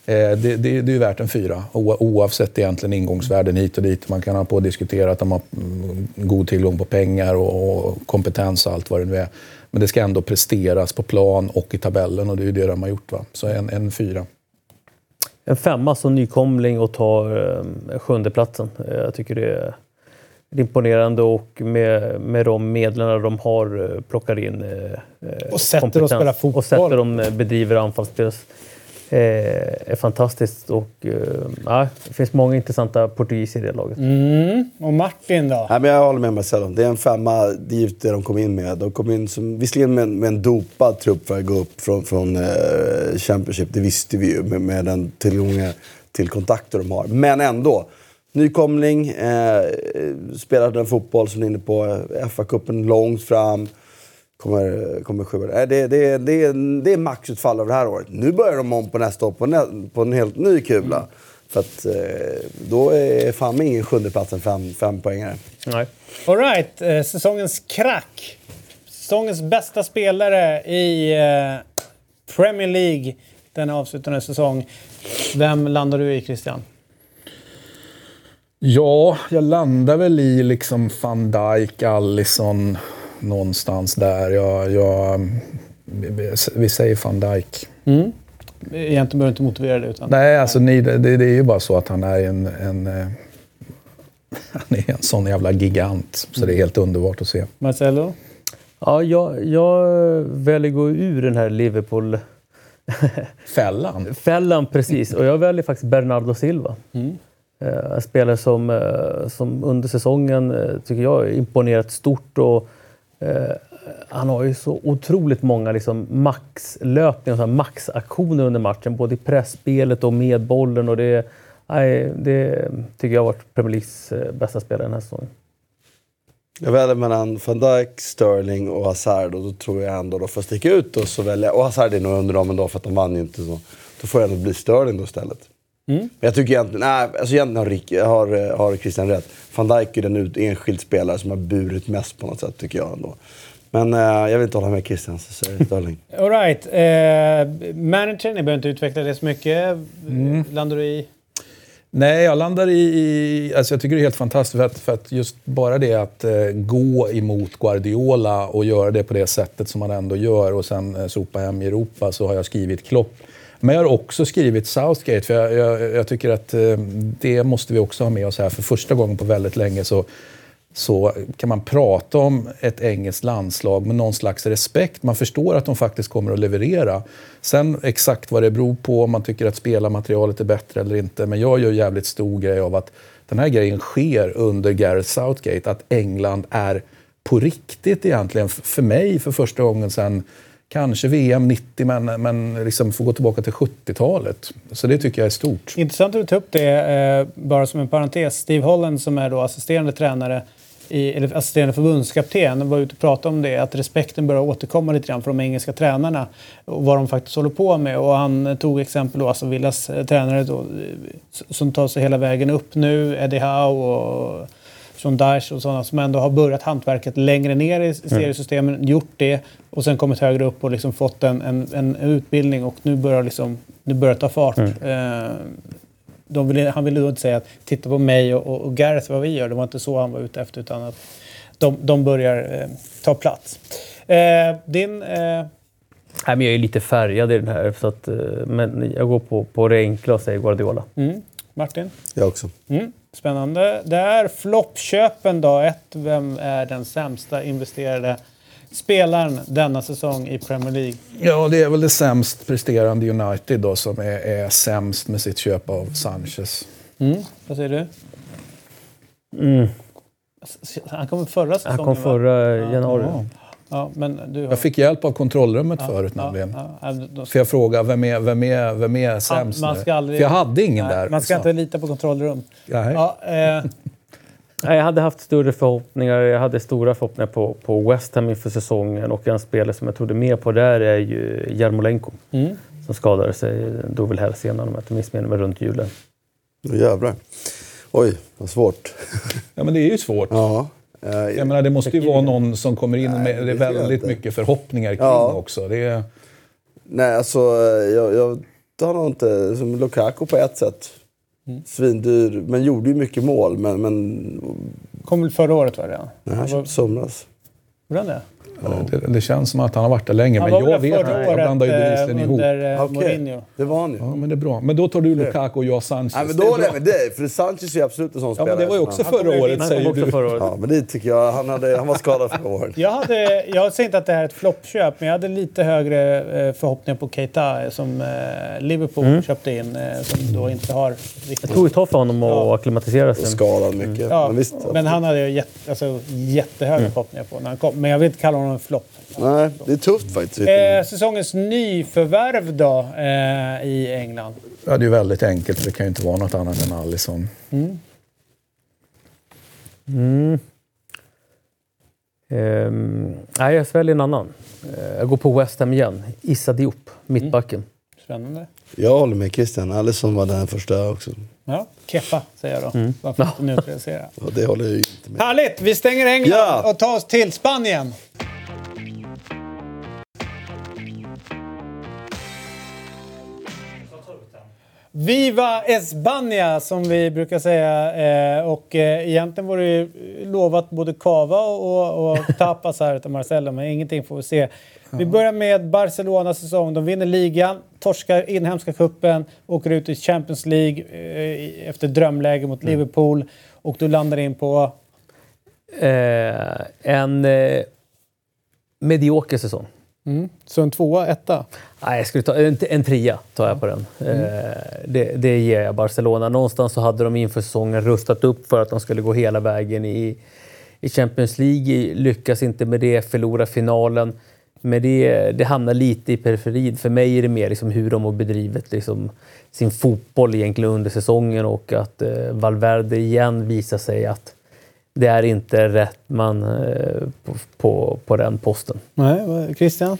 Eh, det, det, det, är ju värt en fyra, oavsett egentligen ingångsvärden hit och dit. Man kan ha på och diskutera att de har mm, god tillgång på pengar och, och kompetens och allt vad det nu är. Men det ska ändå presteras på plan och i tabellen och det är ju det de har gjort. Va? Så en, en fyra. En femma som nykomling och tar eh, sjundeplatsen. Jag tycker det är imponerande och med, med de medlen de har eh, plockar in eh, Och sätter kompetens. att spela fotboll. Och sätter de eh, bedriver anfallsspel. Eh, är fantastiskt och eh, ja, det finns många intressanta portugiser i det laget. Mm. Och Martin då? Nej, men jag håller med Marcelo. Det är en femma, det är givet det de kom in med. De kom in som, visserligen med, en- med en dopad trupp för att gå upp från, från eh, Championship, det visste vi ju med, med den tillgången till kontakter de har. Men ändå. Nykomling, eh, spelar den fotboll som ni är inne på, FA-cupen långt fram. Kommer, kommer sjua. Nej, det, det, det, det är maxutfall av det här året. Nu börjar de om på nästa år på, nä, på en helt ny kula. För att eh, då är fan med ingen sjunde plats än fem, fem poängare. Nej. All right, eh, säsongens krack. Säsongens bästa spelare i eh, Premier League den avslutande säsong. Vem landar du i, Christian? Ja, jag landar väl i liksom van Dijk, Allison, någonstans där. Jag, jag, vi säger van Dijk. Egentligen behöver du inte motivera det. Utan... Nej, alltså ni, det, det är ju bara så att han är en, en, eh, <laughs> han är en sån jävla gigant. Så det är helt underbart att se. Marcelo? Ja, jag, jag väljer gå ur den här Liverpool Fällan. <laughs> Fällan precis. Och jag väljer faktiskt Bernardo Silva. Mm. Eh, En spelare som, eh, som under säsongen eh, tycker jag imponerat stort. Och, eh, Eh, han har ju så otroligt många liksom, maxlöpningar, och maxaktioner under matchen. Både i pressspelet och med bollen. Och det, nej, det tycker jag har varit Premier Leagues eh, bästa spelare den här säsongen. Jag väljer mellan van Dijk, Sterling och Hazard och då tror jag ändå då får sticka ut och så väljer och Hazard är nog under dem ändå för att de vann ju inte så. Då får jag ändå bli Sterling då istället. Men jag tycker egentligen, nej, alltså egentligen har, Rick, har, har Christian rätt. Van Dijk är den ut, enskild spelare som har burit mest på något sätt tycker jag ändå. Men eh, jag vill inte hålla med Christian så säger jag Sterling. <laughs> All right. Eh, manager, ni behöver inte utveckla det så mycket. Landar du i? Nej, jag landar i... i alltså jag tycker det är helt fantastiskt för att, för att just bara det att eh, gå emot Guardiola och göra det på det sättet som man ändå gör och sen eh, sopa hem i Europa så har jag skrivit Klopp. Men jag har också skrivit Southgate för jag, jag, jag tycker att eh, det måste vi också ha med oss här. För första gången på väldigt länge så så kan man prata om ett engelskt landslag med någon slags respekt. Man förstår att de faktiskt kommer att leverera. Sen exakt vad det beror på, om man tycker att spelarmaterialet är bättre eller inte. Men jag gör jävligt stor grej av att den här grejen sker under Gareth Southgate. Att England är på riktigt egentligen, för mig för första gången sedan kanske VM 90, men, men liksom får gå tillbaka till 70-talet. Så det tycker jag är stort. Intressant att du tar upp det, eh, bara som en parentes. Steve Holland som är då assisterande tränare, i, eller assisterande förbundskapten, var ute och pratade om det. Att respekten börjar återkomma lite grann för de engelska tränarna. Och vad de faktiskt håller på med. Och han tog exempel då, alltså Villas eh, tränare då, som tar sig hela vägen upp nu. Eddie Howe och Sean Dyche och sådana som ändå har börjat hantverket längre ner i seriesystemen, gjort det och sen kommit högre upp och liksom fått en, en, en utbildning och nu börjar liksom, nu börjar ta fart. Eh, de vill, han ville då inte säga att titta på mig och, och, och Gareth vad vi gör. Det var inte så han var ute efter utan att de, de börjar eh, ta plats. Eh, din... Eh, Nej, men jag är lite färgad i den här. Så att, eh, men jag går på, på det enkla och säger Guardiola. mm, Martin? Jag också. Mm, spännande. Där floppköpen då. Ett, vem är den sämsta investerade spelaren denna säsong i Premier League? Ja, det är väl det sämst presterande United då som är, är sämst med sitt köp av Sanchez. Mm, vad säger du? Mm. Han kom förra säsongen Han kom va? förra januari. Ja. Ja, men du har... Jag fick hjälp av kontrollrummet Ja, förut ja, nämligen. ja, då- För jag frågade vem är, vem är, vem är sämst man ska aldrig- För jag hade ingen Nej, där. Man ska så. inte lita på kontrollrum. Nej. Ja, eh, <laughs> Nej, jag hade haft större förhoppningar. Jag hade stora förhoppningar på, på West Ham inför säsongen och en spelare som jag trodde mer på där är ju Jarmolenko mm. som skadade sig. Dog väl hälsenan om jag inte missminner mig runt julen. Jävlar. Oj, vad svårt. Ja, men det är ju svårt. Ja. Eh, Jag menar, det måste ju vara någon som kommer in Nej, med det det är väldigt mycket förhoppningar kring Ja. också. Det är, Nej, alltså jag, jag tar nog inte... Som Lukaku på ett sätt. Svindyr, men gjorde ju mycket mål. Men, men Kom väl förra året var det? nej, han Vad- köpte somras. Gjorde han det? Det, det känns som att han har varit där länge, Han men jag vet inte. Jag blandar ju året bevisligen eh, ihop. under eh, Okej, Mourinho. det var han ju. Ja, men det är bra. Men då tar du Lukaku och jag Sanchez. Nej, men Det då är håller jag med dig, för Sanchez är absolut en sån Ja, spelare. men det var ju också han- förra året, Han kom säger du. förra året. Ja, men det tycker jag. Han, hade, han var skadad förra året. Jag, hade, jag säger inte att det här är ett floppköp, men jag hade lite högre eh, förhoppningar på Keita eh, som eh, Liverpool köpte in, eh, som då inte har riktigt... Det tog ett tag för honom att Ja. acklimatisera sig. Skadad mycket. Ja, Men visst. men han hade jag jätte, alltså, jättehöga förhoppningar på när han kom. Men jag vill inte kalla honom en flopp. Nej, det är tufft faktiskt. Eh, säsongens nyförvärv då eh, i England? Ja, det är väldigt enkelt. Det kan ju inte vara något annat än Alisson. Ehm, nej, jag sväljer en annan. Eh, jag går på West Ham igen. Issa Diop, mittbacken. Spännande. Jag håller med Christian. Alisson var den första också. Ja, Kepa säger jag då. Bara för att neutralisera. Och det håller jag ju inte med. Härligt! Vi stänger England Ja. och tar oss till Spanien. Viva España som vi brukar säga. Eh, och eh, egentligen var det ju lovat både kava och, och tapas här utav Marcelo, men ingenting får vi se. Vi börjar med Barcelonas säsong. De vinner ligan, torskar inhemska kuppen, åker ut i Champions League eh, efter drömläge mot Liverpool. Och du landar in på... Eh, en eh, medioker säsong. Så en tvåa, etta. Nej, jag skulle ta en, en trea tar jag på den. Eh, det, det ger jag Barcelona. Någonstans så hade de inför säsongen rustat upp för att de skulle gå hela vägen i, i Champions League. Lyckas inte med det, förlora finalen. Men det, det hamnar lite i periferin. För mig är det mer liksom hur de har bedrivit liksom sin fotboll egentligen under säsongen och att eh, Valverde igen visar sig att det är inte rätt man eh, på, på, på den posten. Nej, Christian?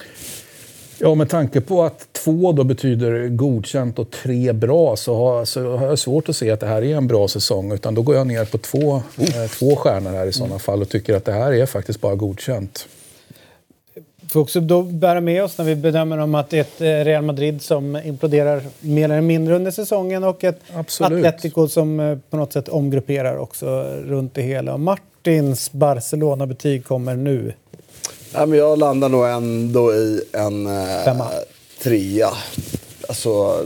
Ja, med tanke på att två då betyder godkänt och tre bra så har, så har jag svårt att se att det här är en bra säsong. Utan då går jag ner på två, eh, två stjärnor här i sådana fall och tycker att det här är faktiskt bara godkänt. Får också då bära med oss när vi bedömer om att det är ett eh, Real Madrid som imploderar mer eller mindre under säsongen och ett Absolut. Atletico som eh, på något sätt omgrupperar också runt det hela. Martins Barcelona-betyg kommer nu. Nej, men jag landar nog ändå i en eh, Femma. trea. Alltså,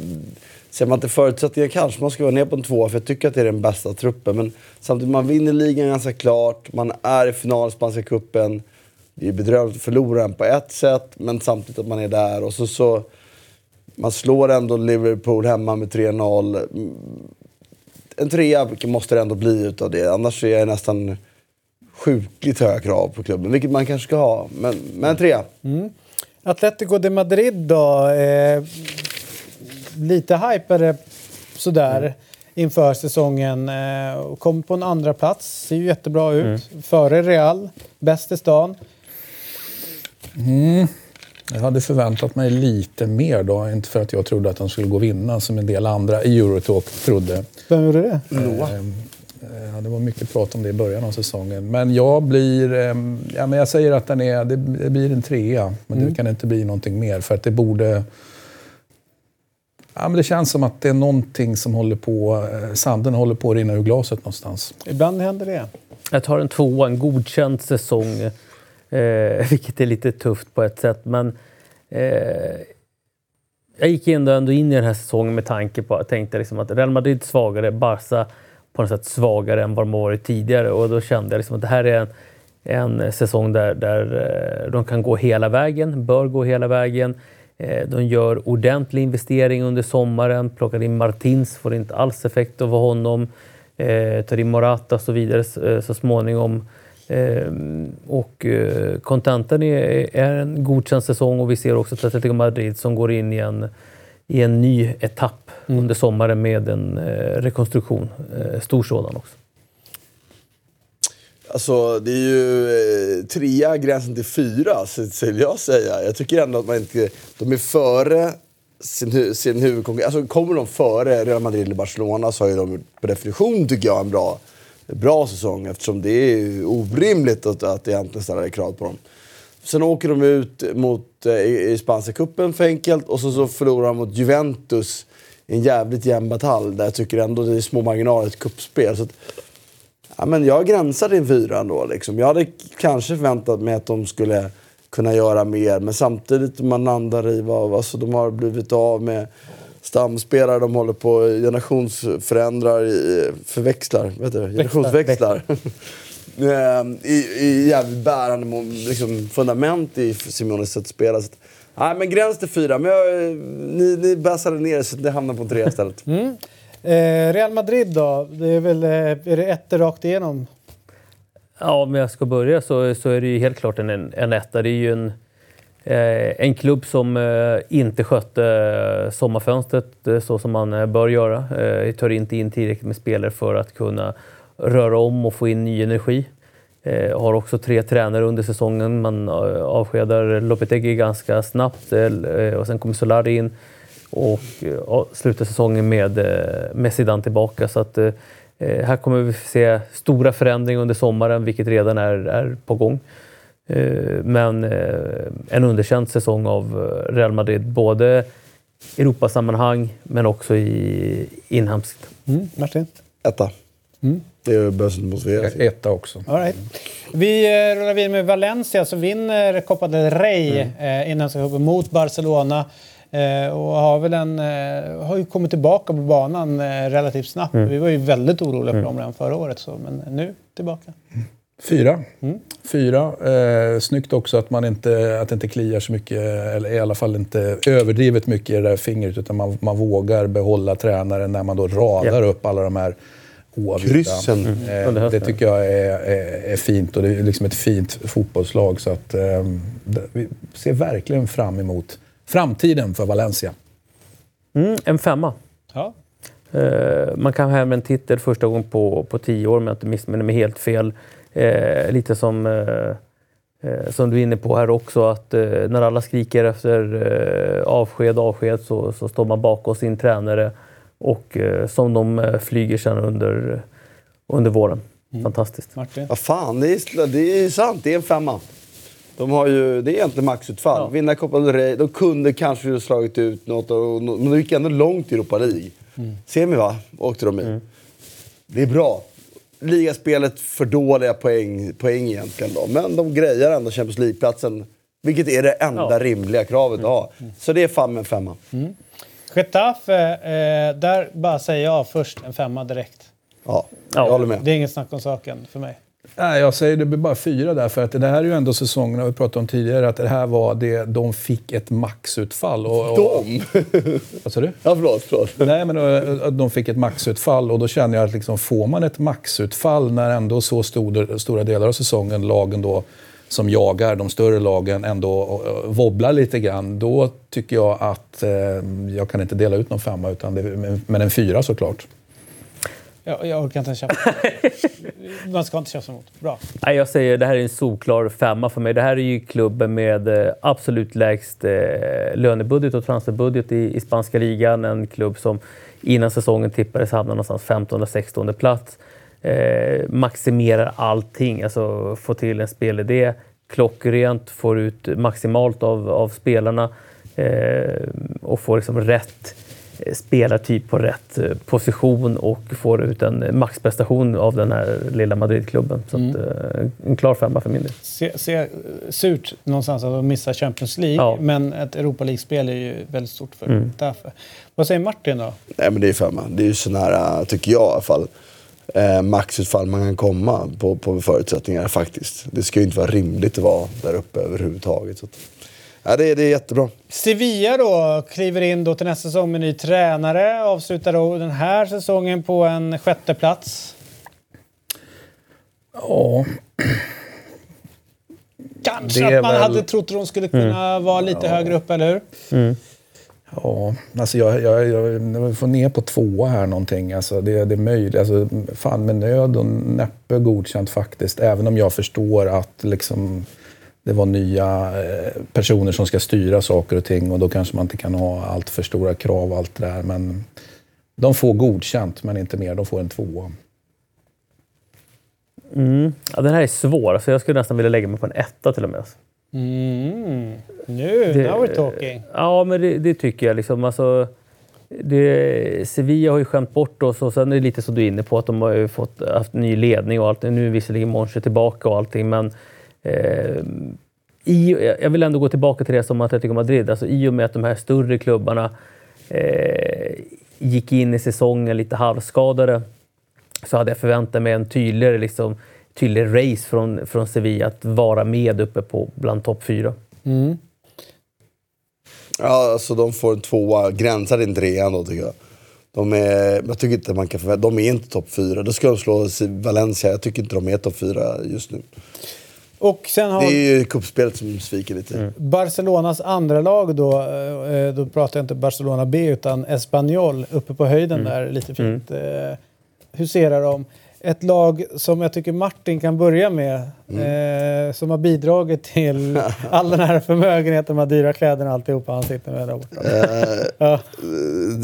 ser man till förutsättningar kanske man ska vara ner på en tvåa för jag tycker att det är den bästa truppen. Men samtidigt, man vinner ligan ganska klart. Man är i final i Spanska cupen. Det är bedrövligt att förlora den på ett sätt, men samtidigt att man är där. Och så, så man slår ändå Liverpool hemma med 3-0. Mm, En trea måste det ändå bli utav det. Annars är jag nästan sjukligt höga krav på klubben, vilket man kanske ska ha. Men, men en trea. Atletico de Madrid då. Eh, lite hypade sådär inför säsongen. Eh, kom på en andra plats. Ser ju jättebra ut. Före Real. Bäst i stan. Jag hade förväntat mig lite mer då. Inte för att jag trodde att de skulle gå och vinna som en del andra i Eurotalk trodde. Vem gjorde det? Eh, Ja, det var mycket prat om det i början av säsongen. Men jag blir... eh, Ja, men jag säger att den är, det, blir en trea. Men det kan inte bli någonting mer. För att det borde... Ja, men det känns som att det är någonting som håller på... eh, Sanden håller på att rinna ur glaset någonstans. Ibland händer det. Jag tar en tvåa, en godkänd säsong. Eh, <laughs> vilket är lite tufft på ett sätt. Men eh, jag gick ändå, ändå in i den här säsongen med tanke på att tänkte liksom att Real Madrid svagare, Barca på något sätt svagare än vad de har varit tidigare. Och då kände jag liksom att det här är en, en säsong där, där eh, de kan gå hela vägen, bör gå hela vägen. Eh, de gör ordentlig investering under sommaren, plockar in Martins, får inte alls effekt av honom. Eh, tar in Morata och så vidare så småningom. Eh, och eh, kontentan är, är en godkänd säsong och vi ser också att Atletico Madrid som går in i en, i en ny etapp under sommaren med en eh, rekonstruktion. Eh, stor sådan också. Alltså, det är ju eh, trea, gränsen till fyra, skulle jag säga. Jag tycker ändå att man inte... De är före sin, sin huvudkonkurrent. Alltså, kommer de före Real Madrid eller Barcelona så har de på definition, tycker jag, en bra, bra säsong. Eftersom det är orimligt att, att egentligen ställa krav på dem. Sen åker de ut mot, eh, i, spanska cupen för enkelt och så, så förlorar de mot Juventus i en jävligt jämn batalj där jag tycker ändå det är små marginaler i ett cupspel. Så att, Ja, men jag gränsar till en fyra ändå. Liksom. Jag hade kanske förväntat mig att de skulle kunna göra mer. Men samtidigt man landar i vad alltså, de har blivit av med stamspelare, de håller på generationsförändrar, i- förväxlar, vet du, generationsväxlar. <laughs> Ehm, I, i jävligt bärande liksom, fundament i Simones sätt att spela. Så att, nej, men gräns till fyra, men jag, ni, ni bassade ner så det hamnar på tre istället. Eh, Real Madrid då? Det är väl eh, är det ett rakt igenom? Ja, om jag ska börja så, så är det ju helt klart en, en etta. Det är ju en, eh, Eh, en klubb som eh, inte skötte eh, sommarfönstret så som man bör göra. Eh, tar inte in tillräckligt med spelare för att kunna röra om och få in ny energi. Har också tre tränare under säsongen. Man avskedar Lopetegui ganska snabbt och sen kommer Solari in och slutar säsongen med, med Zidane tillbaka. Så att, här kommer vi se stora förändringar under sommaren, vilket redan är, är på gång. Eh, Men eh, en underkänd säsong av eh, Real Madrid, både Europasammanhang men också i inhemskt. Mm, Martin? Etta. Det behövs inte motiveras. Etta också. All right. Vi rullar vidare med Valencia som vinner Copa del Rey eh, innan sig mot Barcelona. Eh, och har väl en, eh, har ju kommit tillbaka på banan eh, relativt snabbt. Vi var ju väldigt oroliga för dem redan förra året, så, men nu tillbaka. Fyra. Fyra. Eh, snyggt också att man inte, att det inte kliar så mycket, eller i alla fall inte överdrivet mycket i det där fingret, utan man, man vågar behålla tränaren när man då radar upp alla de här oavgjorda. Kryssen. Eh, Under hösten. det tycker jag är, är, är fint och det är liksom ett fint fotbollslag. Så att, eh, vi ser verkligen fram emot framtiden för Valencia. Mm, en femma. Ja. Eh, man kan hem en titel första gången på, på tio år om jag inte missminner mig helt fel. Eh, lite som, eh, eh, som du är inne på här också, att eh, när alla skriker efter eh, avsked, avsked så, så står man bakom sin tränare och eh, som de flyger sen under, under våren. Fantastiskt. Martin? Vad fan, det är, det är sant. Det är en femma. De har ju, det är egentligen maxutfall. Ja. Vinna Copa del Rey. De kunde kanske ju slagit ut något, och, men de gick ändå långt i Europa League. Semi va, åkte de i. Det är bra. Ligaspelet för dåliga poäng, poäng egentligen då. Men de grejar ändå Champions League-platsen. Vilket är det enda Ja. rimliga kravet att ha. Så det är fan med en femma. Getafe, eh, där bara säger jag först en femma direkt. Ja. jag håller med. Det är inget snack om saken för mig. Nej, jag säger det blir bara fyra där, för att det här är ju ändå säsongen, vi pratade om tidigare, att det här var det, de fick ett maxutfall. Och, och, De? <laughs> Vad sa du? ja, förlåt. förlåt. Nej, men eh, att de fick ett maxutfall och då känner jag att liksom, får man ett maxutfall när ändå så stor, stora delar av säsongen lagen då som jagar de större lagen ändå eh, wobblar lite grann, då tycker jag att eh, jag kan inte dela ut någon femma, utan det, men en fyra såklart. Jag, jag orkar inte ens köpa <laughs> Man ska inte köpa emot. Bra. Nej, jag säger det här är en solklar femma för mig. Det här är ju klubben med eh, absolut lägst eh, lönebudget och transferbudget i, i spanska ligan. En klubb som innan säsongen tippades hamna någonstans 15 och 16 plats. Eh, maximerar allting, alltså få till en spelidé, klockrent, får ut maximalt av, av spelarna eh, och får liksom rätt eh, spelartyp på rätt eh, position och får ut en maxprestation av den här lilla Madridklubben. Så att, eh, en klar femma för min del. Se, se, surt någonstans att de missar Champions League, Ja. men ett Europa League-spel är ju väldigt stort för Getafe. Vad säger Martin då? Nej men det är femma. Det är ju så nära, tycker jag i alla fall, eh, maxutfall man kan komma på, på förutsättningar faktiskt. Det ska ju inte vara rimligt att vara där uppe överhuvudtaget. Så att, ja, det, är- det är jättebra. Sevilla då kliver in då till nästa säsong med ny tränare. Avslutar då den här säsongen på en sjätte plats. Ja, Kanske att man väl- hade trott att de skulle kunna vara lite högre upp, eller hur? Ja, alltså jag, jag, jag, jag får ner på tvåa här någonting. Alltså det, det är möjligt. Alltså, fan med nöd och näppe godkänt faktiskt. Även om jag förstår att liksom, det var nya eh, personer som ska styra saker och ting och då kanske man inte kan ha allt för stora krav och allt det där. Men de får godkänt, men inte mer. De får en tvåa. Ja, den här är svår, så jag skulle nästan vilja lägga mig på en etta till och med. Mm. Nu, Det- now we're talking. Ja, men det, det tycker jag. Liksom. Alltså, det, Sevilla har ju skämt bort oss och sen är det lite som du är inne på att de har ju fått, haft ny ledning och allt. Nu är visserligen Monchi tillbaka och allting, men eh, i, jag vill ändå gå tillbaka till det som Atletico Madrid. Alltså, I och med att de här större klubbarna eh, gick in i säsongen lite halvskadade så hade jag förväntat mig en tydligare, liksom, tydligare race från, från Sevilla att vara med uppe på bland topp fyra. Mm. Ja, alltså de får en tvåa. Gränsar till en trea då tycker jag. De är, jag tycker inte man kan förvänta De är inte topp fyra. Då ska de slå Valencia. Jag tycker inte de är topp fyra just nu. Och sen har Det är ju cupspelet som sviker lite. Barcelonas andra lag då, eh, då pratar jag inte Barcelona B utan Espanyol uppe på höjden där, lite fint. Eh, Hur ser de? Ett lag som jag tycker Martin kan börja med, eh, som har bidragit till <laughs> all den här förmögenheten med dyra kläderna och alltihopa han sitter med där borta. Eh, Ja.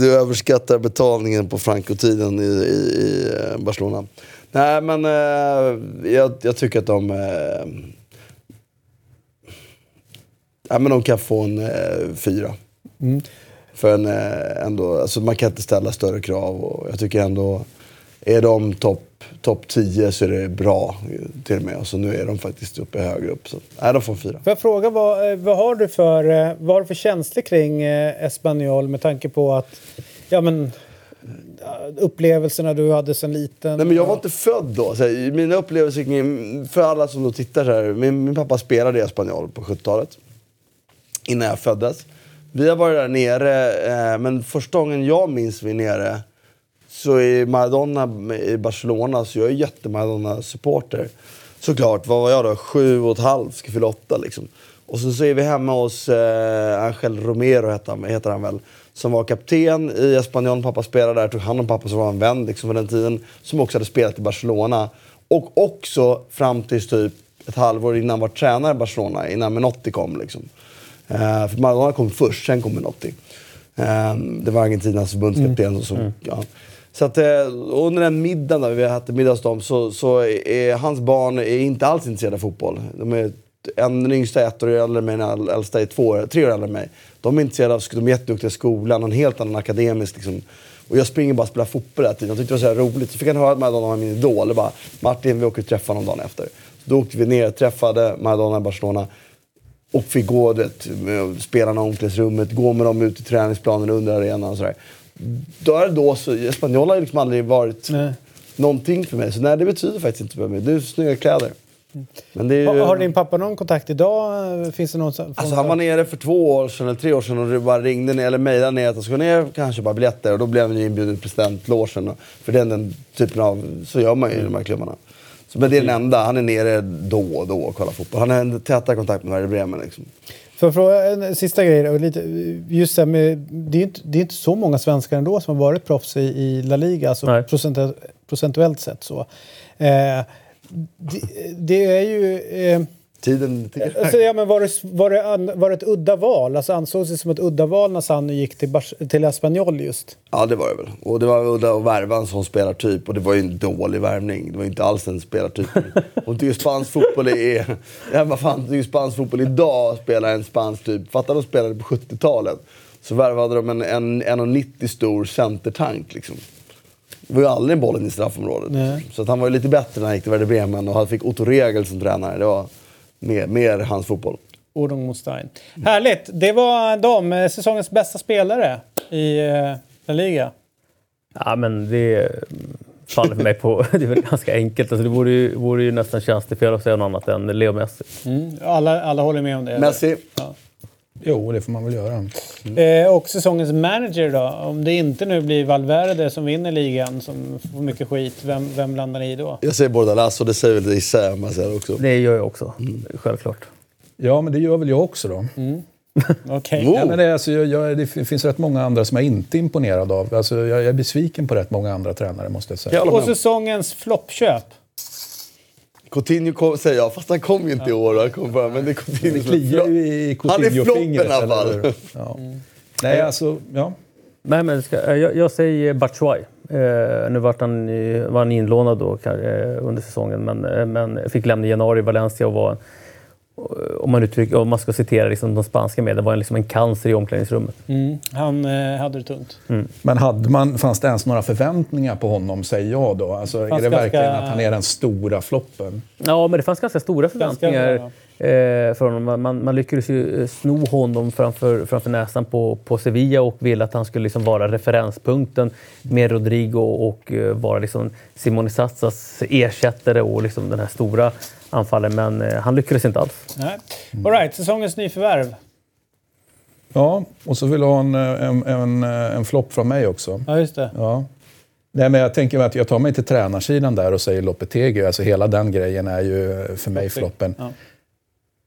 Du överskattar betalningen på Franco-tiden i, i, i eh, Barcelona. Nej, men eh, jag, jag tycker att de... Eh, ja, men de kan få en eh, fyra. För en, eh, ändå, alltså man kan inte ställa större krav. Och jag tycker ändå, är de topp top 10 så är det bra till och med. Och så nu är de faktiskt uppe högre upp. Så, nej, de får en fyra. Får jag fråga vad, eh, vad, har du för, eh, vad har du för känslor kring Espanyol med tanke på att ja, men, upplevelserna du hade som liten? Nej, men jag var inte född då. Så mina upplevelser kring, för alla som då tittar så här. Min, min pappa spelade i Espanyol på 70-talet. Innan jag föddes. Vi har varit där nere, eh, men första gången jag minns vi är nere så är Maradona i Barcelona, så jag är jätte-Maradona-supporter. Såklart, vad var jag då? Sju och ett halvt, ska fylla åtta liksom. Och så, så är vi hemma hos eh, Angel Romero, heter han, heter han väl. Som var kapten i Espanyol, pappa spelade där, tog hand om pappa som var en vän liksom, för den tiden. Som också hade spelat i Barcelona. Och också fram till typ ett halvår innan var tränare i Barcelona, innan Menotti kom. Liksom. Eh, för Maradona kom först, sen kom Menotti. Eh, det var Argentinas förbundskapten. Som, ja. Så att, eh, under den middagen där vi har haft middag hos dem så, så är hans barn är inte alls intresserade av fotboll. De är, en, den yngsta är ett år äldre än mig, den äldsta är två, år- tre år äldre än mig. De är intresserade av, de är jätteduktiga i skolan, en helt annan akademisk liksom. Och jag springer bara och spelar fotboll hela tiden. Jag tyckte det var så roligt. Så fick han höra att Maradona var min idol. Och bara, Martin, vi åker och träffar honom dagen efter. Så då åkte vi ner, träffade Maradona i Barcelona. Och fick gå vet, spelarna i omklädningsrummet, gå med dem ut i träningsplanen under arenan och sådär. Då är det då så, Espanyol har liksom aldrig varit Nej. någonting för mig. Så nej, det betyder faktiskt inte för mig. Det är snygga kläder. Men det är ju, Har, har din pappa någon kontakt idag? Finns det någon som, Alltså han var nere för två år sedan eller tre år sedan och det bara ringde ner, eller mejlade ner att han skulle ner kanske bara biljetter och då blev han ju inbjuden till presidentlogen. och- För det är den typen av, så gör man ju i de här klubbarna. Så, men det är den enda, han är nere då och då och kollar fotboll. Han har en tätare kontakt med Werder Bremen liksom. För att fråga en sista grej. då, Lite, just det, här med, det, är inte, det är inte så många svenskar ändå som har varit proffs i, i La Liga, alltså Nej. procent, procentuellt sett. så. Eh, det, det är ju... Eh, Tiden tickar. alltså, ja, men var, det, var, det, an- var det ett udda val? Alltså, ansågs det som ett udda val när Sanny gick till, Bars- till Espanyol just? Ja, det var det väl. Och det var udda att värva en sån spelartyp. Och det var ju en dålig värvning. Det var inte alls en spelartyp. <laughs> Hon tycker spansk fotboll är... Ja, vad fan tycker spansk fotboll idag spelar en spansk typ. Fattar de spelade på 70-talet. Så värvade de en, en 1,90 stor centertank liksom. Det var ju aldrig bollen i straffområdet. Nej. Så att han var ju lite bättre när han gick till Werder Bremen och han fick Otto Regel som tränare. Det var mer, mer hans fotboll. Ordung mot Stein. Härligt! Det var de, eh, säsongens bästa spelare i eh, La Liga. Ja, men det faller för mig på... <laughs> Det är väl ganska enkelt. Alltså, det vore ju, vore ju nästan tjänstefel att säga något annat än Leo Messi. Alla, alla håller med om det. Messi. Jo, det får man väl göra. Eh, och säsongens manager då? Om det inte nu blir Valverde som vinner ligan, som får mycket skit, vem, vem landar ni i då? Jag säger Bordalas och det säger väl Issa, man säger också. Det gör jag också, självklart. Ja, men det gör väl jag också då. <laughs> Okej. Oh. Ja, men det, alltså, jag, jag, det finns rätt många andra som jag inte är imponerad av. Alltså, jag, jag är besviken på rätt många andra tränare måste jag säga. Och säsongens floppköp? Coutinho kom, säger jag, fast han kom ju inte i år. Han kom bara, men det är Coutinho Det kliar ju i Han är floppen Coutinho-fingret. i alla fall. Ja. Nej, alltså, ja. Nej, men ska, eh, jag, jag säger Batshuay. Eh, nu vart han, var han inlånad då, eh, under säsongen, men, eh, men fick lämna i januari i Valencia och var, om man, uttrycker, om man ska citera liksom de spanska medierna, var liksom en cancer i omklädningsrummet. Mm. Han eh, hade det tungt. Mm. Men hade man, fanns det ens några förväntningar på honom, säger jag då? Alltså, är det ganska... verkligen att han är den stora floppen? Ja, men det fanns ganska stora förväntningar. Ganska eh, för honom. Man, man lyckades ju eh, sno honom framför, framför näsan på, på Sevilla och ville att han skulle liksom vara referenspunkten med Rodrigo och uh, vara liksom Simone Sassas ersättare och liksom den här stora anfallen. Men uh, han lyckades inte alls. Nej. All right, säsongens nyförvärv. Ja, och så vill du ha en, en, en, en flopp från mig också. Ja, just det. Ja. Nej, men jag tänker att jag tar mig till tränarsidan där och säger Lopetegi. Alltså hela den grejen är ju för mig floppen. Ja.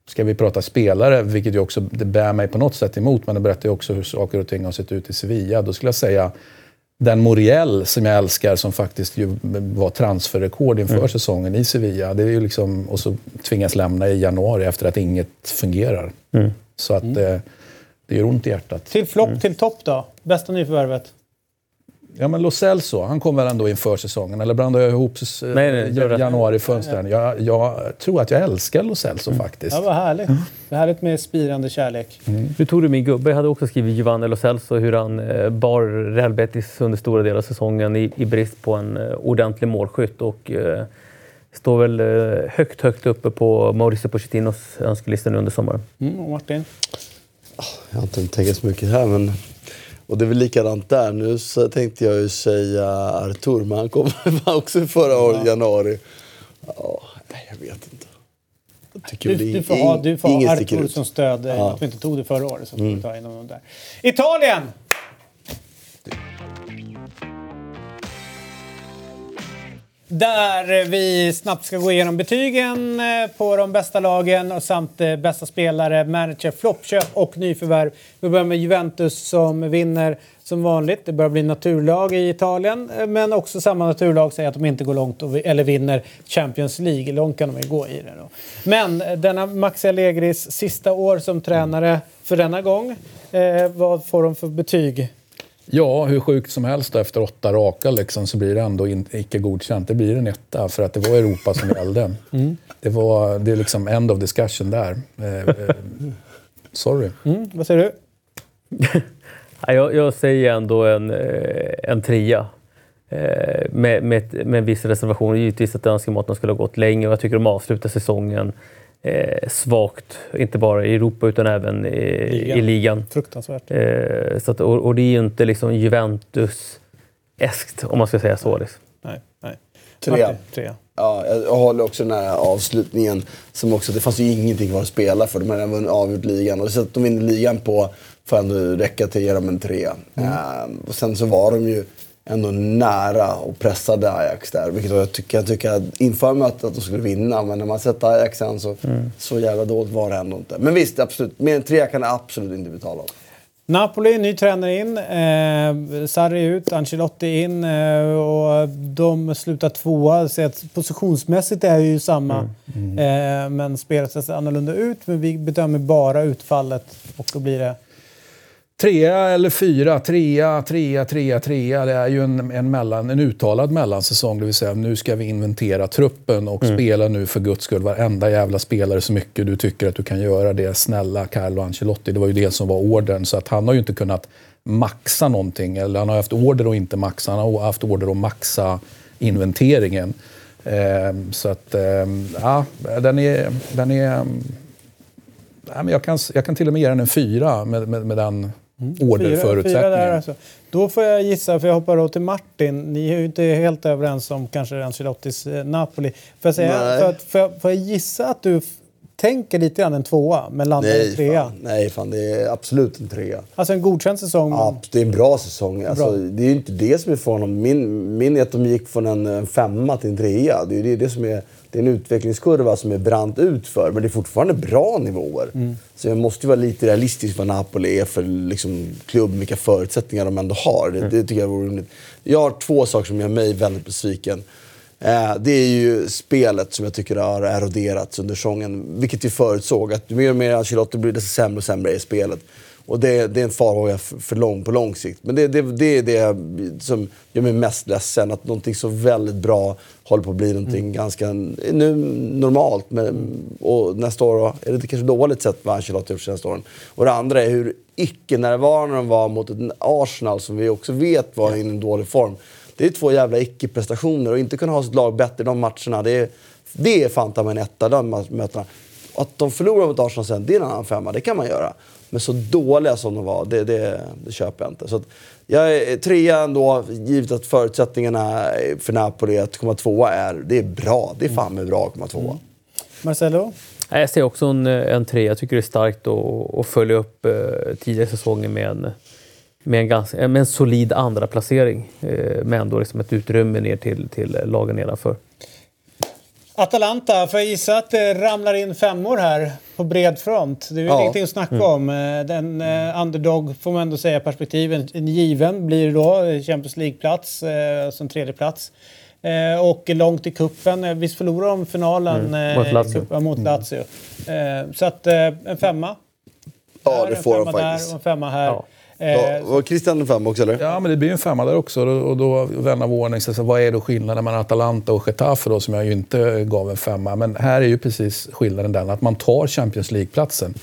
Ska vi prata spelare, vilket ju också det bär mig på något sätt emot, men det berättar ju också hur saker och ting har sett ut i Sevilla. Då skulle jag säga den Moriel som jag älskar, som faktiskt ju var transferrekord inför mm. säsongen i Sevilla. Det är ju liksom, och så tvingas lämna i januari efter att inget fungerar. Mm. Så att mm. det, det gör ont i hjärtat. Till flopp, mm. till topp då? Bästa nyförvärvet? Ja, men Lo Celso, han kom väl ändå inför säsongen? Eller blandade jag ihop nej, nej, januari-fönstren? Jag, jag, tror att jag älskar Lo Celso mm. faktiskt. Ja, vad härligt. Mm. Det är härligt med spirande kärlek. Mm. Nu tog du min gubbe. Jag hade också skrivit Giovanni Lo Celso, hur han eh, bar Real Betis under stora delar av säsongen i, i brist på en eh, ordentlig målskytt. Och, eh, står väl eh, högt, högt uppe på Mauricio Pochettinos önskelista nu under sommaren. Mm, och Martin? Jag har inte tänkt så mycket här, men och det är väl likadant där. Nu så tänkte jag ju säga Artur, men han kom <laughs> också förra året, ja. januari. Ja, nej, jag vet inte. Du, du, får ha, du får ha Artur som stöd, ja. att vi inte tog det förra året. Så mm. ta in där. Italien! Där vi snabbt ska gå igenom betygen eh, på de bästa lagen och samt eh, bästa spelare, manager, floppköp och nyförvärv. Vi börjar med Juventus som vinner som vanligt. Det börjar bli naturlag i Italien, eh, men också samma naturlag säger att de inte går långt eller vinner Champions League. Långt kan de ju gå i det då. Men denna Maxi Allegris sista år som tränare för denna gång. Eh, vad får de för betyg? Ja, hur sjukt som helst efter åtta raka liksom, så blir det ändå in, icke godkänt. Det blir en etta för att det var Europa som gällde. <laughs> Mm. Det, var, det är liksom end of discussion där. Eh, eh, sorry. Mm, vad säger du? <laughs> jag, jag, säger ändå en, eh, en trea. Eh, med, med, med en viss reservation. Givetvis att önskemålen skulle ha gått längre och jag tycker de avslutar säsongen eh, svagt. Inte bara i Europa utan även i ligan. I ligan. Fruktansvärt. Eh, så att, och, och, det är ju inte liksom Juventus-eskt om man ska säga så. Liksom. Nej, nej. Trea. Trea. Ja, jag håller också den här avslutningen. Som också, det fanns ju ingenting kvar att spela för. De hade vunnit avgjort ligan. Och så att de vinner ligan på får ändå räcka till att ge dem en trea. Mm. Uh, och sen så var de ju ändå nära och pressade Ajax där. Vilket jag tycker, jag tycker inför mötet att de skulle vinna. Men när man sett Ajax sen så, mm. så jävla dåligt var det ändå inte. Men visst, absolut. Mer än tre kan det absolut inte betala om. Napoli, ny tränare in. Eh, Sarri ut, Ancelotti in eh, och de slutar tvåa. Så att positionsmässigt är ju samma. Mm. Mm. Eh, men spelet ser annorlunda ut. Men vi bedömer bara utfallet och då blir det Trea eller fyra, trea, trea, trea, trea. Det är ju en, en, mellan, en uttalad mellansäsong. Det vill säga nu ska vi inventera truppen och mm. spela nu för guds skull varenda jävla spelare så mycket du tycker att du kan göra det. Snälla Carlo Ancelotti. Det var ju det som var ordern. Så att han har ju inte kunnat maxa någonting. Eller han har haft order att inte maxa. Han har haft order att maxa inventeringen. Eh, så att, eh, ja, den är... Den är ja, men jag, kan, jag kan till och med ge den en fyra med, med, med den Mm. Orderförutsättningar. Alltså. Då får jag gissa, för jag hoppar då till Martin. Ni är ju inte helt överens om kanske Ancelottis eh, Napoli. Får jag, säga, för att, får, jag, får jag gissa att du tänker lite grann en tvåa, men landar nej, en trea? Fan, nej, fan, det är absolut en trea. Alltså en godkänd säsong? Ja, det är en bra säsong. Alltså, bra. Det är ju inte det som är för honom. Min, min är att de gick från en, femma till en trea. Det är det, det som är det är en utvecklingskurva som är brant utför, men det är fortfarande bra nivåer. Mm. Så jag måste ju vara lite realistisk vad Napoli är för liksom, klubb, vilka förutsättningar de ändå har. Det, mm. det tycker jag vore rimligt. Jag har två saker som gör mig väldigt besviken. Eh, det är ju spelet som jag tycker har eroderats under säsongen, vilket vi förutsåg. Att ju mer och mer Ancelotti blir, desto sämre och sämre är spelet. Och det, det är en farhåga för, för lång, på lång sikt. Men det, det, det är det som gör mig mest ledsen. Att någonting så väldigt bra håller på att bli någonting mm. ganska nu, normalt. Men, och nästa år är det kanske dåligt sett vad Ancelotti gjort senaste åren. Och det andra är hur icke-närvarande de var mot ett Arsenal som vi också vet var i en dålig form. Det är två jävla icke-prestationer och inte kunna ha sitt lag bättre i de matcherna. Det är, det är fan ta mig en etta, de mötena. Att de förlorar mot Arsenal sen, det är en annan femma. Det kan man göra. Men så dåliga som de var, det, det, det köper jag inte. Så jag är trea ändå, givet att förutsättningarna för Napoli att komma tvåa är, det är bra. Det är fan med bra att komma tvåa. Mm. Marcelo? Jag ser också en, en tre. Jag tycker det är starkt att, att följa upp eh, tidigare säsonger med en, med en, ganska, med en solid andra placering eh, med ändå liksom ett utrymme ner till, till lagen nedanför. Atalanta, får jag gissa att det ramlar in femmor här på bred front. Det är ja. ingenting att snacka mm. om. Eh, den eh, underdog, får man ändå säga, perspektiven en given blir då Champions League-plats, eh, som tredje plats. Eh, och långt i kuppen. Eh, visst förlorade de finalen mm. mot Lazio. Kuppen, mot Lazio. Mm. så att en femma. Ja, det får de faktiskt. Där, och en femma här. Ja. Eh, var Christian en femma också eller? Ja, men det blir en femma där också. Och då, vän av ordning, så, så vad är då skillnaden mellan Atalanta och Getafe då, som jag ju inte gav en femma. Men här är ju precis skillnaden den att man tar Champions League-platsen.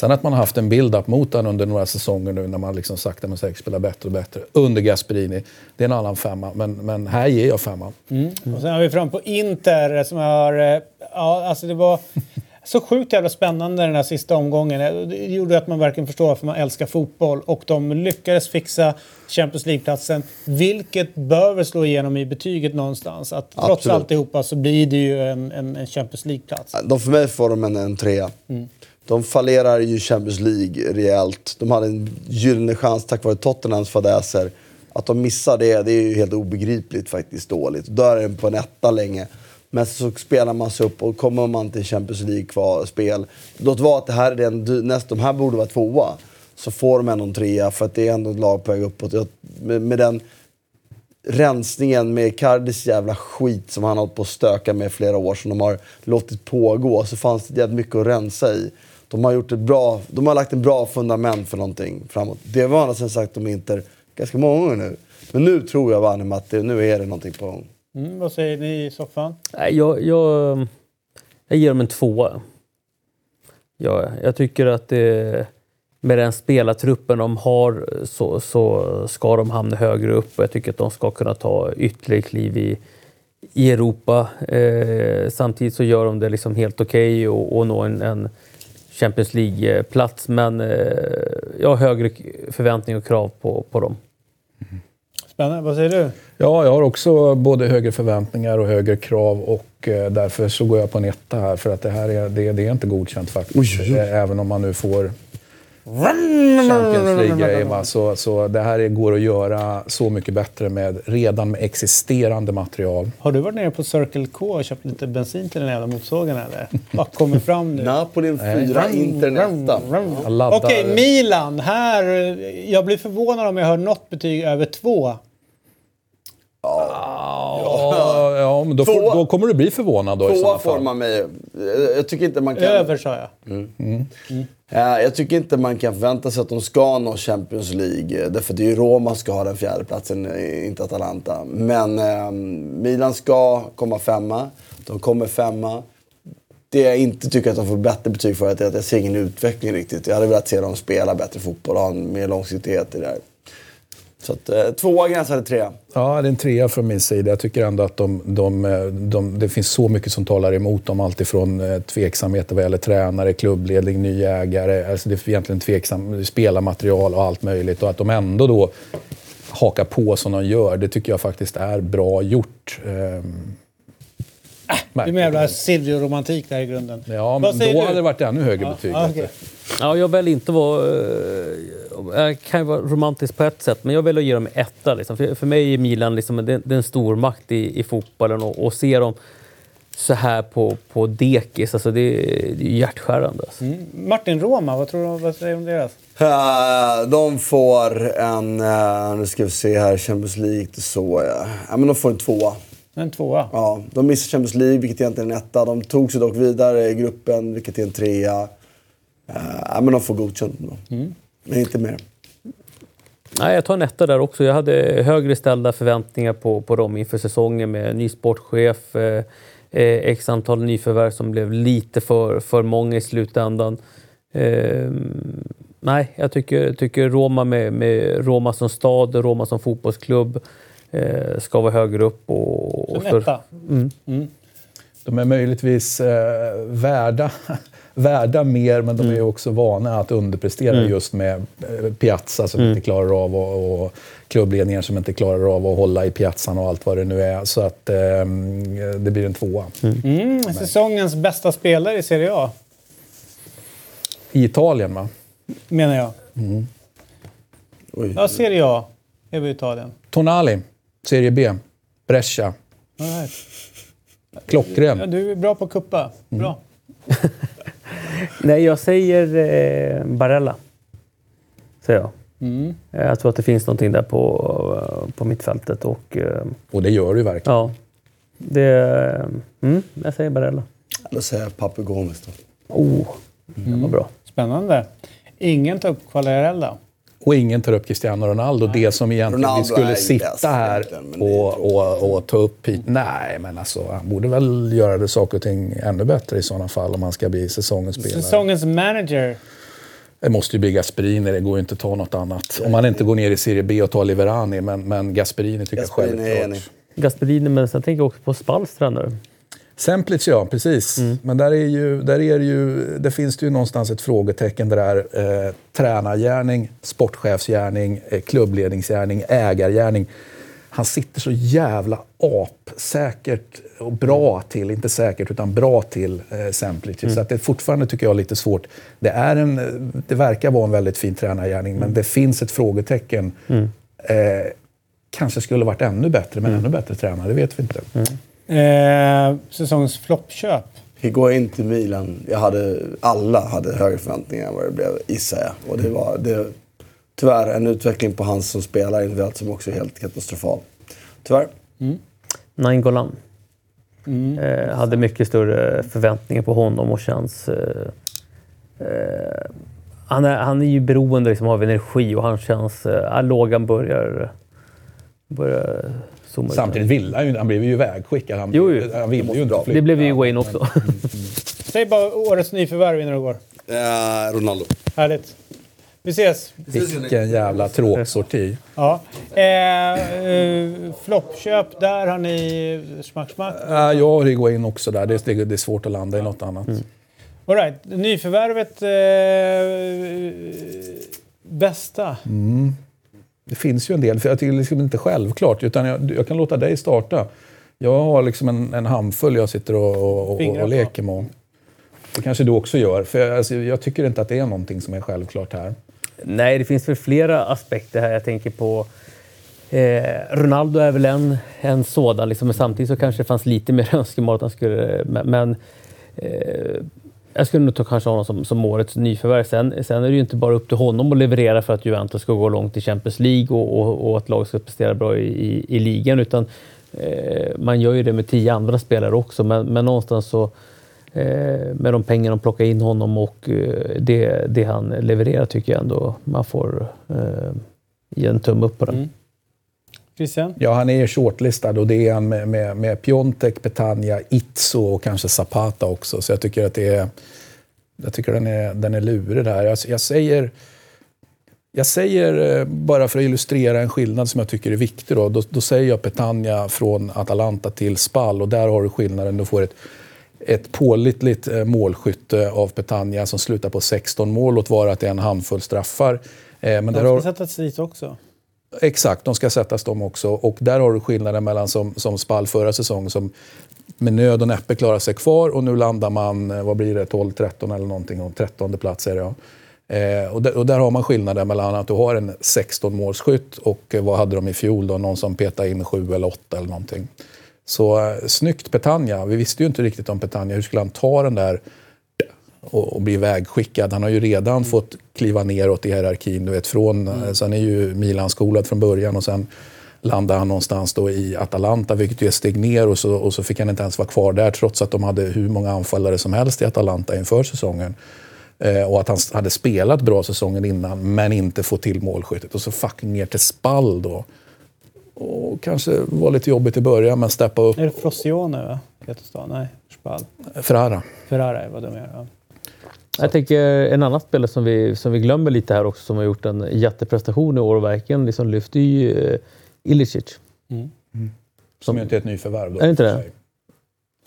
Sen att man har haft en build-up mot den under några säsonger nu när man liksom sakta men säkert spelar bättre och bättre. Under Gasperini. Det är en annan femma, men, men här ger jag femma. Mm. Och sen har vi fram på Inter som har... Eh, ja, alltså det var... Så sjukt jävla spännande den här sista omgången. Det gjorde att man verkligen förstår varför man älskar fotboll. Och de lyckades fixa Champions League-platsen. Vilket bör väl slå igenom i betyget någonstans. Att trots Absolut. alltihopa så blir det ju en, en, en Champions League-plats. De för mig får de en, en trea. Mm. De fallerar ju Champions League rejält. De hade en gyllene chans tack vare Tottenhams fadäser. Att de missar det, det är ju helt obegripligt faktiskt dåligt. Då är den på en etta länge. Men så spelar man sig upp och kommer man till Champions League-spel. Låt vara att det här är den, näst, de här borde vara tvåa. Så får de ändå en trea för att det är ändå ett lag på väg uppåt. Med, med den rensningen med Cardis jävla skit som han har hållit på att stöka med i flera år som de har låtit pågå så fanns det jävligt mycket att rensa i. De har, gjort ett bra, de har lagt en bra fundament för någonting framåt. Det var annars sagt om Inter ganska många gånger nu. Men nu tror jag Vanni att nu är det någonting på gång. Mm, vad säger ni i soffan? Jag, jag, jag ger dem en tvåa. Ja, jag tycker att det, med den spelartruppen de har så, så ska de hamna högre upp och jag tycker att de ska kunna ta ytterligare kliv i, i Europa. Eh, samtidigt så gör de det liksom helt okej okay och, och nå en, en Champions League-plats men eh, jag har högre förväntningar och krav på, på dem. Mm. Spännande. Vad säger du? Ja, jag har också både högre förväntningar och högre krav och eh, därför så går jag på en etta här för att det här är, det, det är inte godkänt faktiskt. Oj, oj. Eh, även om man nu får Champions League-grejer. Så, så det här går att göra så mycket bättre med redan med existerande material. Har du varit nere på Circle K och köpt lite bensin till den jävla motorsågen eller? Vad kommer fram nu? <laughs> Napoli 4, Internetta. Okej, okay, Milan. Här, jag blir förvånad om jag hör något betyg över två. Ja, ja men då, får, då kommer du bli förvånad då Tvåa får man mig. Jag tycker inte man kan... Över sa jag. Mm. Mm. Mm. Jag tycker inte man kan förvänta sig att de ska nå Champions League. Därför det är ju Roma som ska ha den fjärde platsen, inte Atalanta. Men eh, Milan ska komma femma. De kommer femma. Det jag inte tycker att de får bättre betyg för är att jag ser ingen utveckling riktigt. Jag hade velat se dem spela bättre fotboll och ha mer långsiktighet i det här. Så att, eh, tvåa gränsade trea. Ja, det är en trea från min sida. Jag tycker ändå att de, de, eh, de, det finns så mycket som talar emot dem. Alltifrån eh, tveksamheter vad gäller tränare, klubbledning, ny ägare. Alltså det är egentligen tveksam, spelarmaterial och allt möjligt. Och att de ändå då hakar på som de gör, det tycker jag faktiskt är bra gjort. Ehm, det är mer jävla Silvio-romantik där i grunden. Ja, men då du? hade det varit ännu högre ja, betyg. Ja, okay. ja, jag vill inte vara... Eh, jag kan ju vara romantisk på ett sätt, men jag vill ge dem etta. Liksom. För, för mig är Milan liksom, det, det är en stormakt i, i fotbollen och, och se dem så här på, på dekis, alltså det, är, det är hjärtskärande. Alltså. Mm. Martin Roma, vad, tror du, vad säger du om deras? Uh, de får en, uh, nu ska vi se här, Champions League, så ja. ja men de får en tvåa. En tvåa? Ja, de missade Champions League, vilket egentligen är en etta. De tog sig dock vidare i gruppen, vilket är en trea. Uh, men de får godkänt. Mm. Men inte mer. Nej, jag tar en etta där också. Jag hade högre ställda förväntningar på, på dem inför säsongen med ny sportchef, eh, eh, x antal nyförvärv som blev lite för, för många i slutändan. Eh, nej, jag tycker, tycker Roma med, med Roma som stad, Roma som fotbollsklubb eh, ska vara högre upp. Och, och En etta. De är möjligtvis eh, värda, <laughs> värda mer, men de är ju också vana att underprestera just med eh, Piazza som inte klarar av och, och klubbledningar som inte klarar av att hålla i piazzan och allt vad det nu är. Så att eh, det blir en tvåa. Mm, säsongens bästa spelare i Serie A, I Italien, va? menar jag. Oj. Ja, Serie A är vi i Italien. Tonali, Serie B. Brescia. Right. Klockren. Ja, du är bra på att kuppa. Bra. <laughs> Nej, jag säger eh, Barella. Säger jag. Eh, Jag tror att det finns någonting där på, eh, på mittfältet. Och, eh, Och det gör du verkligen. ja, det... Mm, jag säger Barella. Då säger jag Papu Gomes då. Oh, det var bra. Spännande. Ingen tar upp Quagliarella. Och ingen tar upp Cristiano Ronaldo. Det som egentligen Ronaldo vi skulle sitta här och, och, och ta upp hit. Nej, men alltså han borde väl göra det saker och ting ännu bättre i sådana fall om han ska bli säsongens spelare. Säsongens manager. Det måste ju bli Gasperini, det går ju inte att ta något annat. Om man inte går ner i Serie B och tar Liverani, men, men Gasperini tycker Gasperini jag självklart. Gasperini, men sen tänker jag också på Spals tränare. Semplic, ja, precis. Men där, är ju, där, är det ju, där finns det ju någonstans ett frågetecken där. Eh, tränargärning, sportchefsgärning, eh, klubbledningsgärning, ägargärning. Han sitter så jävla apsäkert och bra till, inte säkert utan bra till eh, Semplic. Så att det är fortfarande tycker jag lite svårt. Det, är en, det verkar vara en väldigt fin tränargärning men det finns ett frågetecken. Eh, kanske skulle varit ännu bättre, men ännu bättre tränare, det vet vi inte. Eh, säsongens floppköp. Higuain till Milan. Jag hade, alla hade högre förväntningar än vad det blev, gissar jag. Och det var det, tyvärr en utveckling på hans som spelare individuellt som också är helt katastrofal. Tyvärr. Nainggolan. Eh, hade mycket större förväntningar på honom och känns... Eh, eh, han, är, han är ju beroende liksom av energi och han känns... Eh, lågan börjar... Börjar. Samtidigt ville han ju, han blev ju ivägskickad. Han, Jo, jo. han ville ju inte flytta. Det blev ju Wayne också. <laughs> Säg bara årets nyförvärv innan du går. Eh, Ronaldo. Härligt. Vi ses. Vilken jävla tråksorti. Ja. Eh, eh, floppköp, där har ni smack, smack. Äh, jag har Higuain också där. Det är, det är svårt att landa i något annat. All right. Nyförvärvet eh, bästa. Det finns ju en del, för jag tycker liksom inte självklart. Utan jag, jag kan låta dig starta. Jag har liksom en, en handfull jag sitter och, och, och, och leker med. Det kanske du också gör. För jag, alltså, jag tycker inte att det är någonting som är självklart här. Nej, det finns väl flera aspekter här. Jag tänker på... Eh, Ronaldo är väl en, en sådan, liksom, men samtidigt så kanske det fanns lite mer <laughs> önskemål att han skulle... Men, men eh, jag skulle nog ta kanske honom som, som årets nyförvärv. Sen, sen är det ju inte bara upp till honom att leverera för att Juventus ska gå långt i Champions League och, och, och att laget ska prestera bra i, i, i ligan. Utan eh, man gör ju det med tio andra spelare också. Men, men någonstans så eh, med de pengar de plockar in honom och eh, det, det han levererar tycker jag ändå man får eh, ge en tumme upp på den. Mm. Christian? Ja, han är shortlistad och det är han med, med, med Piontek, Petagna, Itzo och kanske Zapata också. Så jag tycker att det är... Jag tycker den är, den är lurig där. Jag, jag säger... Jag säger, eh, bara för att illustrera en skillnad som jag tycker är viktig, då, då, då säger jag Petagna från Atalanta till Spal och där har du skillnaden. Du får ett, ett pålitligt eh, målskytte av Petagna som slutar på 16 mål, låt vara att det är en handfull straffar. Eh, Men där har, sättas dit också. Exakt, de ska sättas de också. Och där har du skillnaden mellan som, som Spall förra säsongen som med nöd och näppe klarar sig kvar och nu landar man, eh, vad blir det, 12-13 eller någonting, och 13 plats är det ja. Eh, och, där, och där har man skillnaden mellan att du har en 16-målsskytt och eh, vad hade de i fjol då? Någon som petade in 7 eller 8 eller någonting. Så eh, snyggt Petagna. Vi visste ju inte riktigt om Petagna. Hur skulle han ta den där och, och bli vägskickad. Han har ju redan fått kliva neråt i hierarkin. Du vet, från, mm. Så han är ju Milan-skolad från början och sen landade han någonstans då i Atalanta, vilket ju är steg ner och så, och så fick han inte ens vara kvar där trots att de hade hur många anfallare som helst i Atalanta inför säsongen. Eh, och att han hade spelat bra säsongen innan, men inte fått till målskyttet. Och så fucking ner till Spall då. Och kanske var lite jobbigt i början, men steppa upp. Är det Frosione, va? Heter stan? Nej, Spal. Ferrara. Ferrari, vad dum jag är. Ja. Jag tänker en annan spelare som vi, som vi glömmer lite här också, som har gjort en jätteprestation i år och verkligen liksom lyft, är ju eh, Ilicic. Som ju inte är ett nyförvärv. Då, Är det inte det?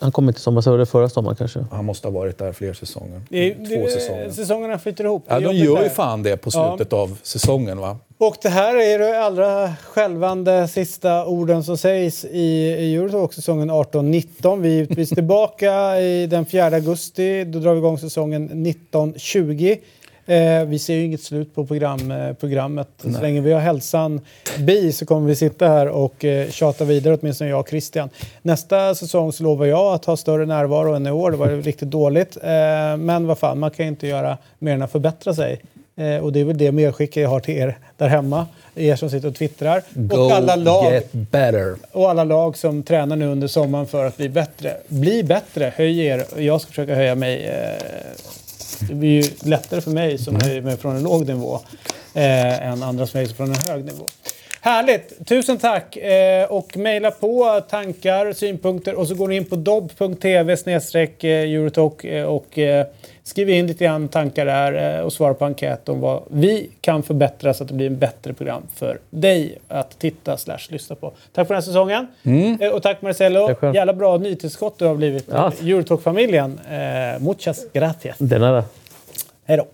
Han kom inte var det förra sommaren kanske. Han måste ha varit där fler säsonger. Det, Två det, säsonger. Säsongerna flyter ihop. Ja, de gör ju fan det på slutet av säsongen va? Och det här är de allra skälvande sista orden som sägs i i Eurotalk-säsongen 18-19. Vi är givetvis <laughs> tillbaka i den 4 augusti. Då drar vi igång säsongen 19-20. Eh, vi ser ju inget slut på program, eh, programmet. Så länge vi har hälsan bi så kommer vi sitta här och eh, tjata vidare, åtminstone jag och Christian. Nästa säsong så lovar jag att ha större närvaro än i år. Det var riktigt dåligt. Eh, men vad fan, man kan ju inte göra mer än att förbättra sig. Eh, och det är väl det medskicket jag har till er där hemma. Er som sitter och twittrar. Go och alla lag och alla lag som tränar nu under sommaren för att bli bättre. Bli bättre, höj er. Jag ska försöka höja mig. Eh, det blir ju lättare för mig som höjer mig från en låg nivå eh, än andra som höjer sig från en hög nivå. Härligt! Tusen tack! Eh, och mejla på tankar, synpunkter och så går ni in på dobb.tv snedstreck Eurotalk eh, och eh, skriver in lite grann tankar där eh, och svara på enkät om vad vi kan förbättra så att det blir en bättre program för dig att titta slash lyssna på. Tack för den här säsongen! Eh, och tack Marcelo! Tack. Jävla bra nytillskott du har blivit. Ja. Eurotalk-familjen. Eh, muchas gracias! Den är det. Hej då!